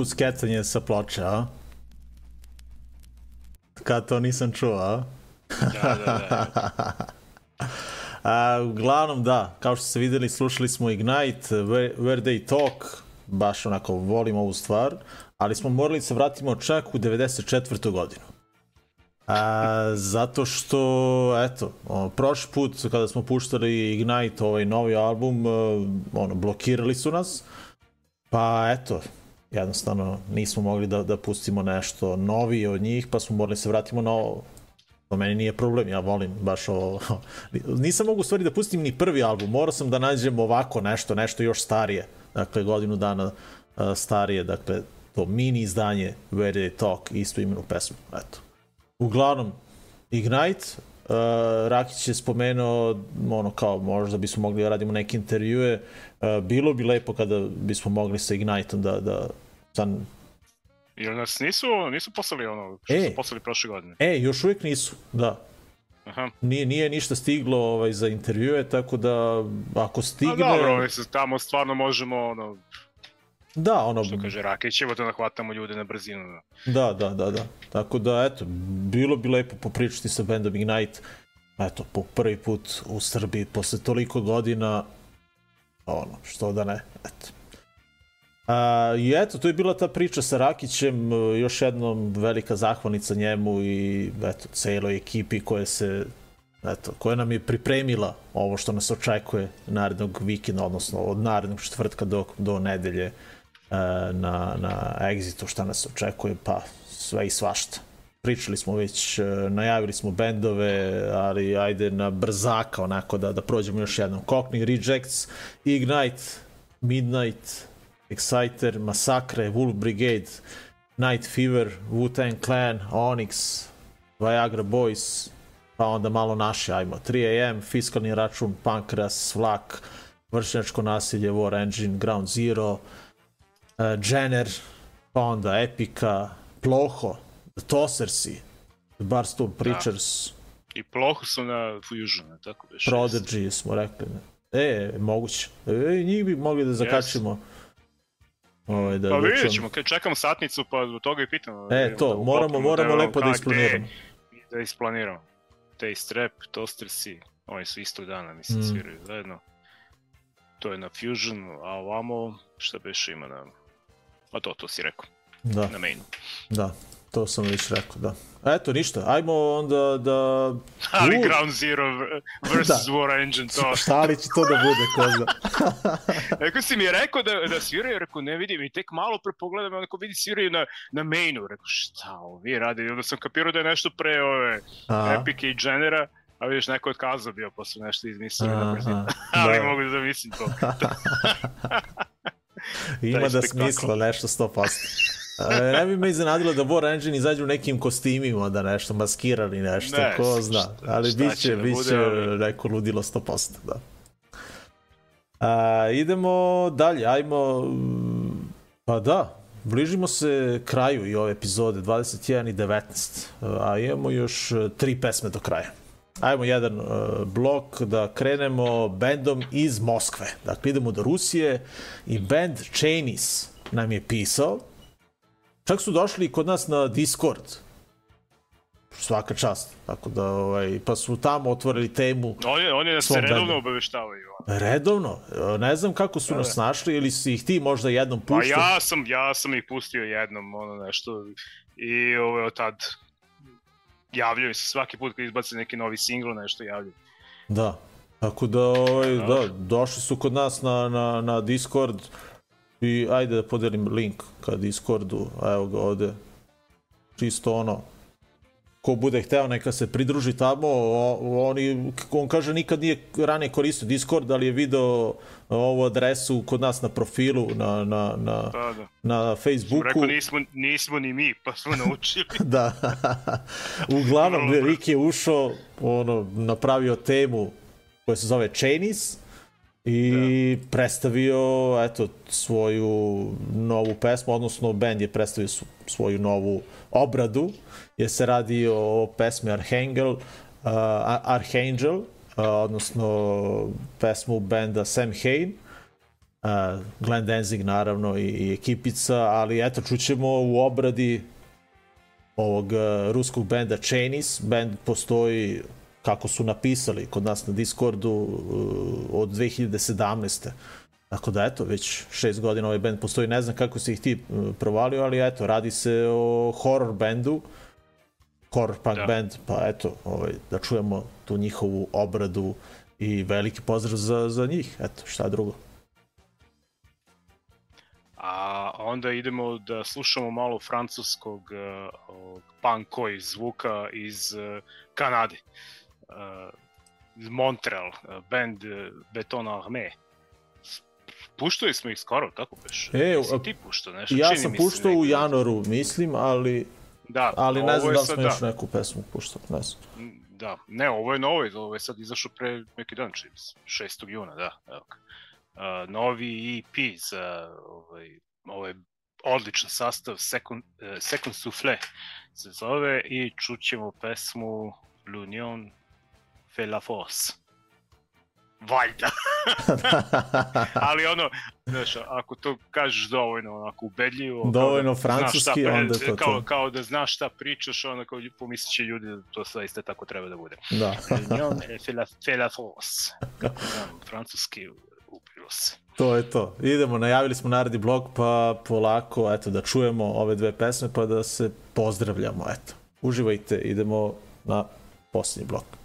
Je to puskecanje sa ploče, a? Kad to nisam čuo, a? Da, da, da. A, uglavnom da, kao što ste videli, slušali smo Ignite, Where, Where They Talk, baš onako volim ovu stvar, ali smo morali se vratimo čak u 94. godinu. A, zato što, eto, o, prošli put kada smo puštali Ignite, ovaj novi album, e, ono, blokirali su nas, pa eto, jednostavno nismo mogli da, da pustimo nešto novije od njih, pa smo morali se vratimo na ovo. To meni nije problem, ja volim baš ovo. Nisam mogu u stvari da pustim ni prvi album, morao sam da nađem ovako nešto, nešto još starije. Dakle, godinu dana uh, starije, dakle, to mini izdanje Where They Talk, istu imenu pesmu. Eto. Uglavnom, Ignite, uh, Rakić je spomenuo, ono kao, možda bismo mogli da radimo neke intervjue, bilo bi lepo kada bismo mogli sa Igniteom da, da san, Ili nas nisu, nisu poslali ono što E. su poslali prošle godine. E, još uvijek nisu, da. Aha. Nije, nije ništa stiglo ovaj, za intervjue, tako da ako A stigne... dobro, mislim, tamo stvarno možemo, ono, Da, ono, što kaže Rakić, evo da nahvatamo ljude na brzinu. Da. da, da, da, da. Tako da, eto, bilo bi lepo popričati sa bandom Ignite, eto, po prvi put u Srbiji, posle toliko godina, ono, što da ne, eto. A, I eto, to je bila ta priča sa Rakićem, još jednom velika zahvalnica njemu i eto, celoj ekipi koja se eto, koja nam je pripremila ovo što nas očekuje narednog vikenda, odnosno od narednog četvrtka do, do nedelje e, na, na Exitu, šta nas očekuje, pa sve i svašta. Pričali smo već, e, najavili smo bendove, ali ajde na brzaka onako da, da prođemo još jednom. Cockney Rejects, Ignite, Midnight, Exciter, Massacre, Wolf Brigade, Night Fever, Wu-Tang Clan, Onyx, Viagra Boys, pa onda malo naše, ajmo, 3AM, Fiskalni račun, Pankras, Vlak, Vršnjačko nasilje, War Engine, Ground Zero, uh, Jenner, pa onda Epika, Ploho, Tossersi, Barstool Preachers, I ploho su na Fusionu, tako beš. Prodigy smo rekli. Ne? E, moguće. E, njih bi mogli da zakačimo. Ovaj, da Pa vidjet ćemo, kad čekamo satnicu, pa do toga i pitamo. da E, to, da moramo, moramo da lepo da isplaniramo. gde, Da isplaniramo. Taste Rap, Toastersi, oni su istog dana, mislim, Mm. sviraju zajedno. To je na Fusion, a ovamo, šta beše ima na... Pa to, to si rekao, Da, na mainu. da, to sam već rekao, da. Eto, ništa, ajmo onda da... Ali U. Ground Zero versus Da. War Engine, to... Šta li će to da bude, ko zna? Rekao si mi rekao da, da sviraju, rekao ne vidim i tek malo pre pogledam, onako vidi sviraju na, na mainu, rekao šta ovi radi, I onda sam kapirao da je nešto pre ove A, Epike i Jennera, a vidiš neko je otkazao bio, su nešto brzinu. aha, Ali da. mogu da zamislim to. Ima da smisla nešto 100%. E, ne bi me iznenadilo da War Engine izađu u nekim kostimima, da nešto maskirali nešto, Ne, ko zna. Ali biće, će da bude, ali- neko ludilo 100%, da. A, idemo dalje, ajmo... Pa da, bližimo se kraju i ove epizode, 21 i 19, a imamo još tri pesme do kraja. Ajmo jedan uh, blok da krenemo bendom iz Moskve. Dakle, idemo do Rusije i band Chainis nam je pisao. Čak su došli kod nas na Discord. Svaka čast. Tako da, ovaj, pa su tamo otvorili temu Oni, oni nas redovno bendu. obaveštavaju. redovno. E, Ne znam kako su nas našli ili si ih ti možda jednom Pa puštao. ja sam, ja sam ih pustio jednom, ono nešto, i ove, od tad javljaju se svaki put kad izbace neki novi singl, nešto javljaju. Da. Tako da, ovaj, da, došli su kod nas na, na, na Discord i ajde da podelim link ka Discordu, evo ga ovde. Čisto ono, ko bude hteo neka se pridruži tamo, o, oni, on kaže nikad nije ranije koristio Discord, ali je video ovu adresu kod nas na profilu, na, na, na, Da, da. na Facebooku. rekao, nismo, nismo ni mi, pa smo naučili. da. Uglavnom. Rick je ušao, ono, napravio temu koja se zove Chainis i da. predstavio, eto, svoju novu pesmu, odnosno band je predstavio svoju novu obradu, jer se radi o pesmi Archangel, uh, Archangel, odnosno pesmu benda Sam Hain, uh, Glenn Danzig naravno i, i ekipica, ali eto, čućemo u obradi ovog uh, ruskog benda Chainis. Band postoji kako su napisali kod nas na Discordu uh, od 2017. Tako da eto, već šest godina ovaj band postoji. Ne znam kako si ih ti uh, provalio, ali eto, radi se o horror bendu, horror punk da. Band, pa eto, ovaj, da čujemo tu njihovu obradu i veliki pozdrav za, za njih. Eto, šta drugo. A onda idemo da slušamo malo francuskog uh, punkoj zvuka iz uh, Kanade. Uh, Montreal, uh, band uh, Beton Armé. S- Puštali smo ih skoro, tako beš? E, Jesi ti puštao nešto? Ja Čini sam puštao u januaru, mislim, ali, Da, ali ne znam da li sad, smo da. još neku pesmu puštali. Ne znam. Da, ne, ovo je novo, ovo je sad izašao pre neki dan, čini mi se, 6. juna, da. Evo. Uh, novi EP za ovaj, ovaj odličan sastav, Second, uh, Second Souffle se zove i čućemo pesmu L'Union fait la force. Valjda. Ali ono, znaš, ako to kažeš dovoljno onako ubedljivo, kao Dovoljno da francuski, šta, onda to kao, to. kao da znaš šta pričaš, onda kao pomislit će ljudi da to zaista tako treba da bude. Da. Fait la, fait la. Kako znam, francuski upilo se. To je to. Idemo, najavili smo naredni blog, pa polako, eto, da čujemo ove dve pesme, pa da se pozdravljamo, eto. Uživajte, idemo na posljednji blok.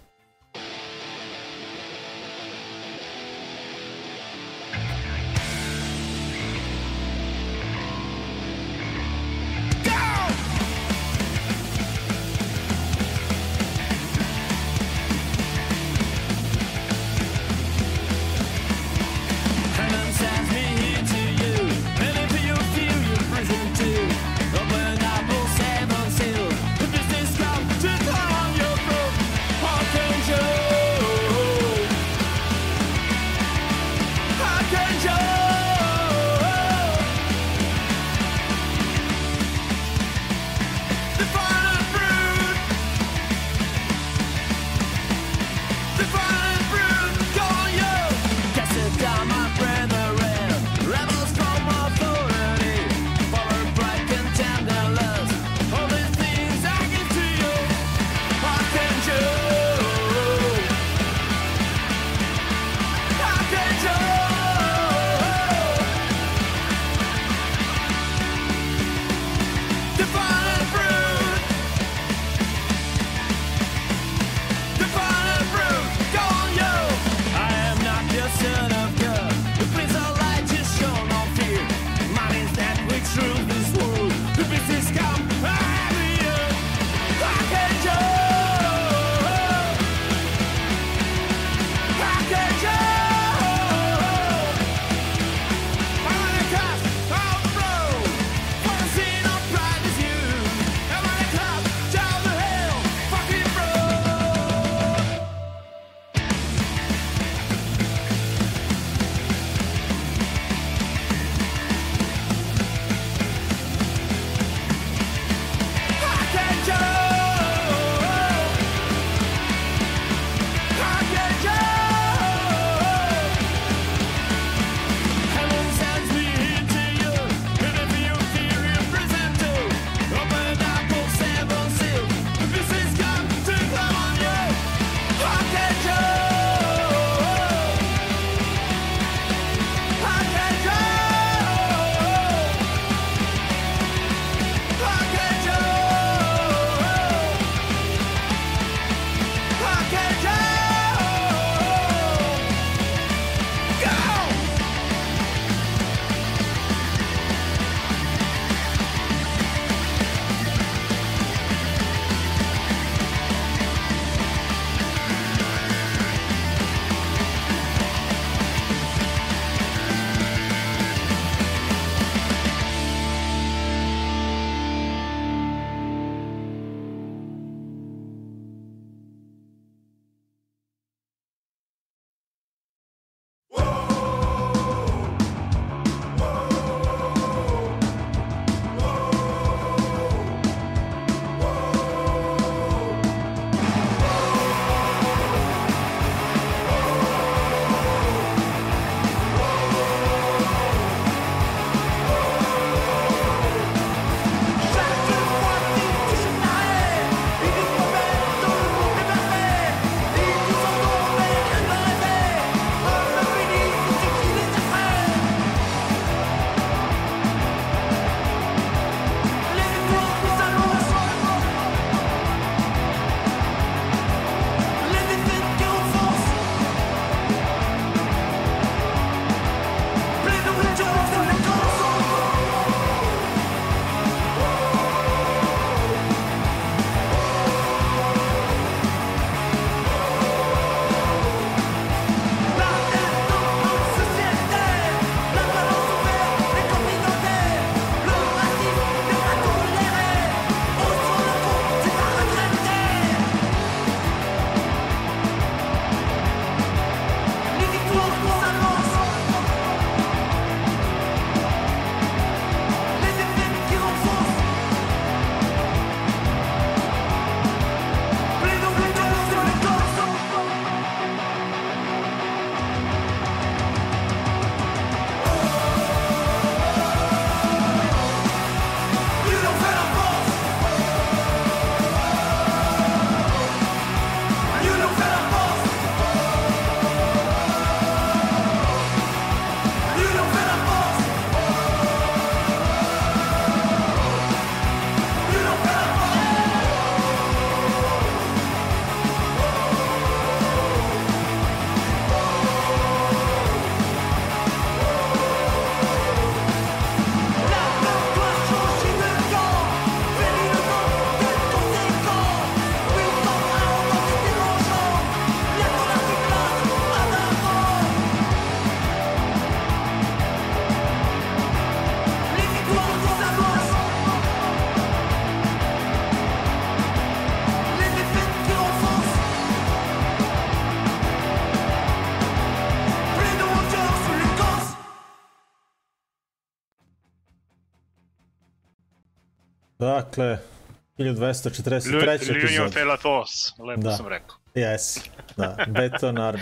Dakle, 1243. L'Union epizod. fait la force, lepo Da. sam rekao. Jesi, da, Beton Army.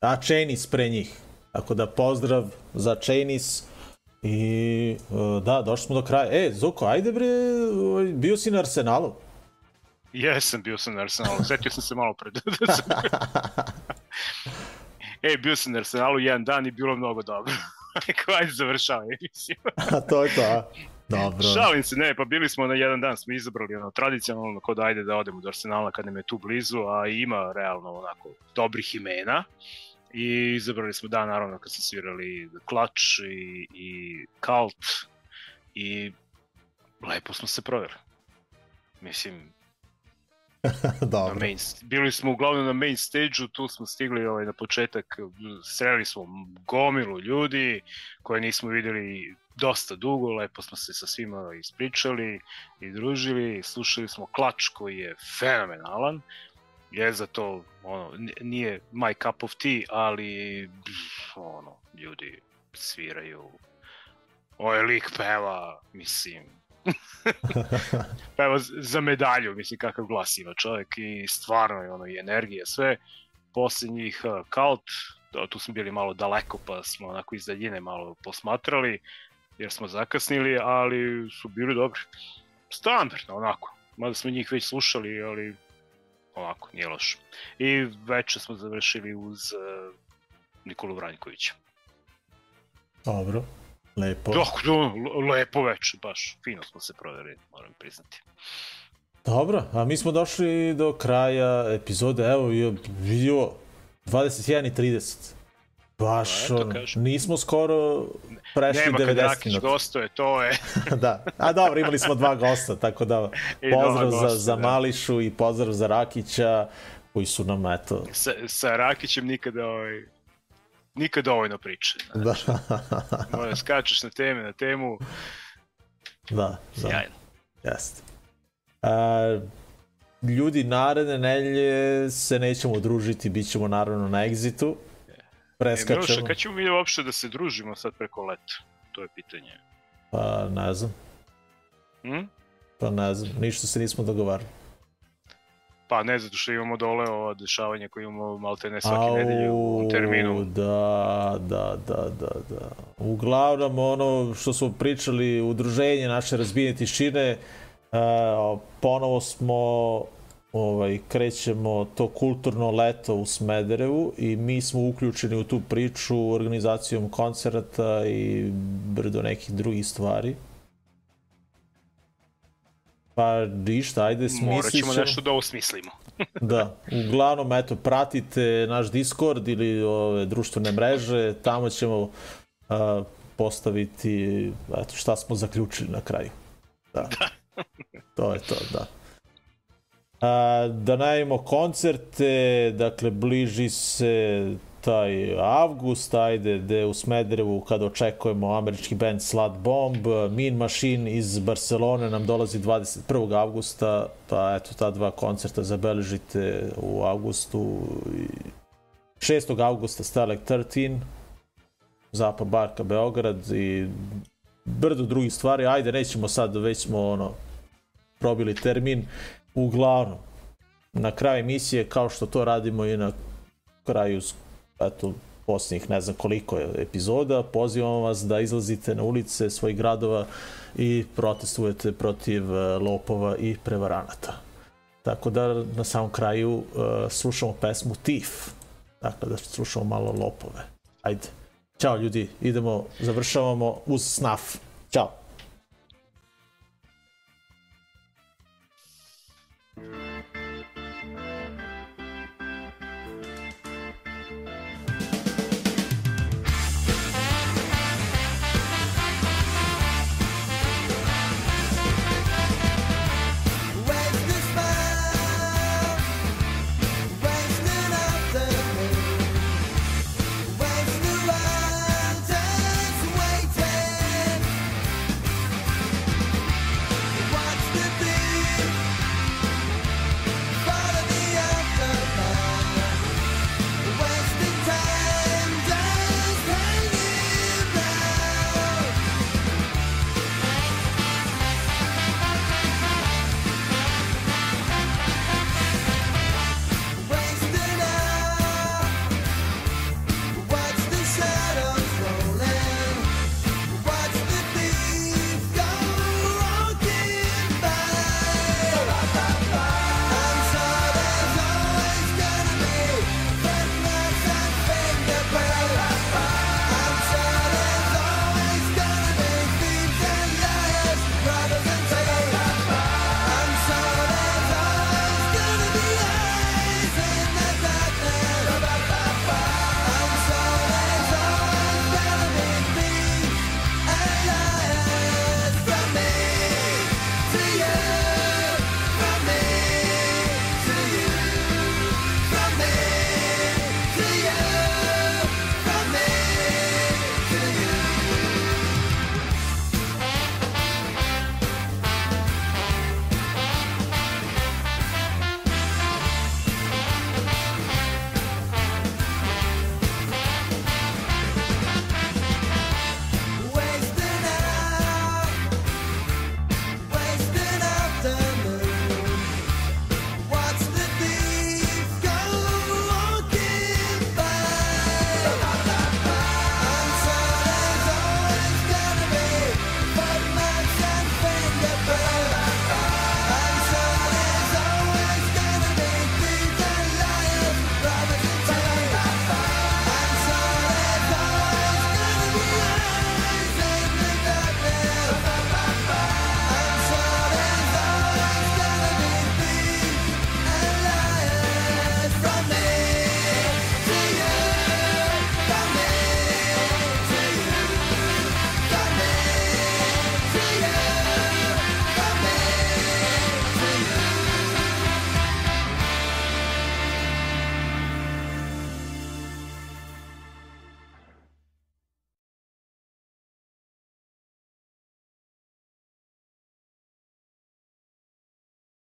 A Chainis pre njih. Tako da pozdrav za Chainis. I uh, da, došli smo do kraja. E, Zuko, ajde bre, ovaj, bio si na Arsenalu. Jesam, bio sam na Arsenalu, setio sam se malo pred. e, bio sam na Arsenalu jedan dan i bilo mnogo dobro. Rekao, ajde završavaj emisiju. A to je to, a? Dobro. Šalim se, ne, pa bili smo na jedan dan, smo izabrali ono tradicionalno kod ajde da odemo do Arsenala kad nam je tu blizu, a ima realno onako dobrih imena. I izabrali smo dan naravno kad su svirali Clutch i, i Cult i lepo smo se proveli. Mislim, na Dobro. main, bili smo uglavnom na main stage-u, tu smo stigli ovaj, na početak, sreli smo gomilu ljudi koje nismo videli dosta dugo, lepo smo se sa svima ispričali i družili, slušali smo klač koji je fenomenalan, je za to, ono, nije my cup of tea, ali ono, ljudi sviraju, ovaj lik peva, mislim, peva za medalju, mislim kakav glas ima čovjek i stvarno je ono i energija, sve. Posljednjih uh, Kalt, to- tu smo bili malo daleko pa smo onako iz daljine malo posmatrali jer smo zakasnili, ali su bili dobri. Standardno onako, mada smo njih već slušali, ali onako, nije loše. I veče smo završili uz uh, Nikolu Vranjkovića. Dobro. Lepo. Dok, do, lepo veče, baš fino smo se proveli, moram priznati. Dobro, a mi smo došli do kraja epizode, evo, vidio 21 i 30. Baš, kažem. nismo skoro prešli Nema kad 90 Rakić minuta. gostuje, to je... da, a dobro, imali smo dva gosta, tako da pozdrav dva za, gosta, za da. Mališu i pozdrav za Rakića, koji su nam, eto, sa, sa Rakićem nikada ovaj, nikad dovoljno priče. da, Moram skačeš na teme, na temu, da, da. sjajno. Jeste. A, ljudi, naredne nelje se nećemo družiti, bit ćemo naravno na Exitu. E, Miloše, Preskačemo, kad ćemo mi uopšte da se družimo sad preko leta? To je pitanje. pa ne znam, Hm? pa ne znam, ništa se nismo dogovarali. Pa ne, zato što imamo dole ova dešavanja koje imamo malte ne svake nedelje u terminu. Da, da, da, da, da. Uglavnom, ono što smo pričali, udruženje naše razbijene tišine, uh, ponovo smo ovaj, krećemo to kulturno leto u Smederevu i mi smo uključeni u tu priču organizacijom koncerta i brdo nekih drugih stvari. Pa ništa, ajde Morat smislit ćemo ćemo. nešto da osmislimo. Da, uglavnom, eto, pratite naš Discord ili ove društvene mreže, tamo ćemo a, postaviti, eto, šta smo zaključili na kraju. Da. to je to, da. A, da najavimo koncerte, dakle, bliži se taj avgust, ajde, gde u Smederevu kada očekujemo američki band Slut Bomb, Mean Machine iz Barcelone nam dolazi 21. avgusta, pa eto, ta dva koncerta zabeležite u avgustu. i 6. avgusta Starlight 13, Zapad Barka Beograd i brdo drugih stvari, ajde, nećemo sad, već smo ono, probili termin, uglavnom, na kraju emisije, kao što to radimo i na kraju eto, posljednjih ne znam koliko je epizoda, pozivamo vas da izlazite na ulice svojih gradova i protestujete protiv e, lopova i prevaranata. Tako da na samom kraju uh, slušamo pesmu Thief. Dakle, da slušamo malo lopove. Ajde. Ćao ljudi, idemo, završavamo uz snaf. Ćao.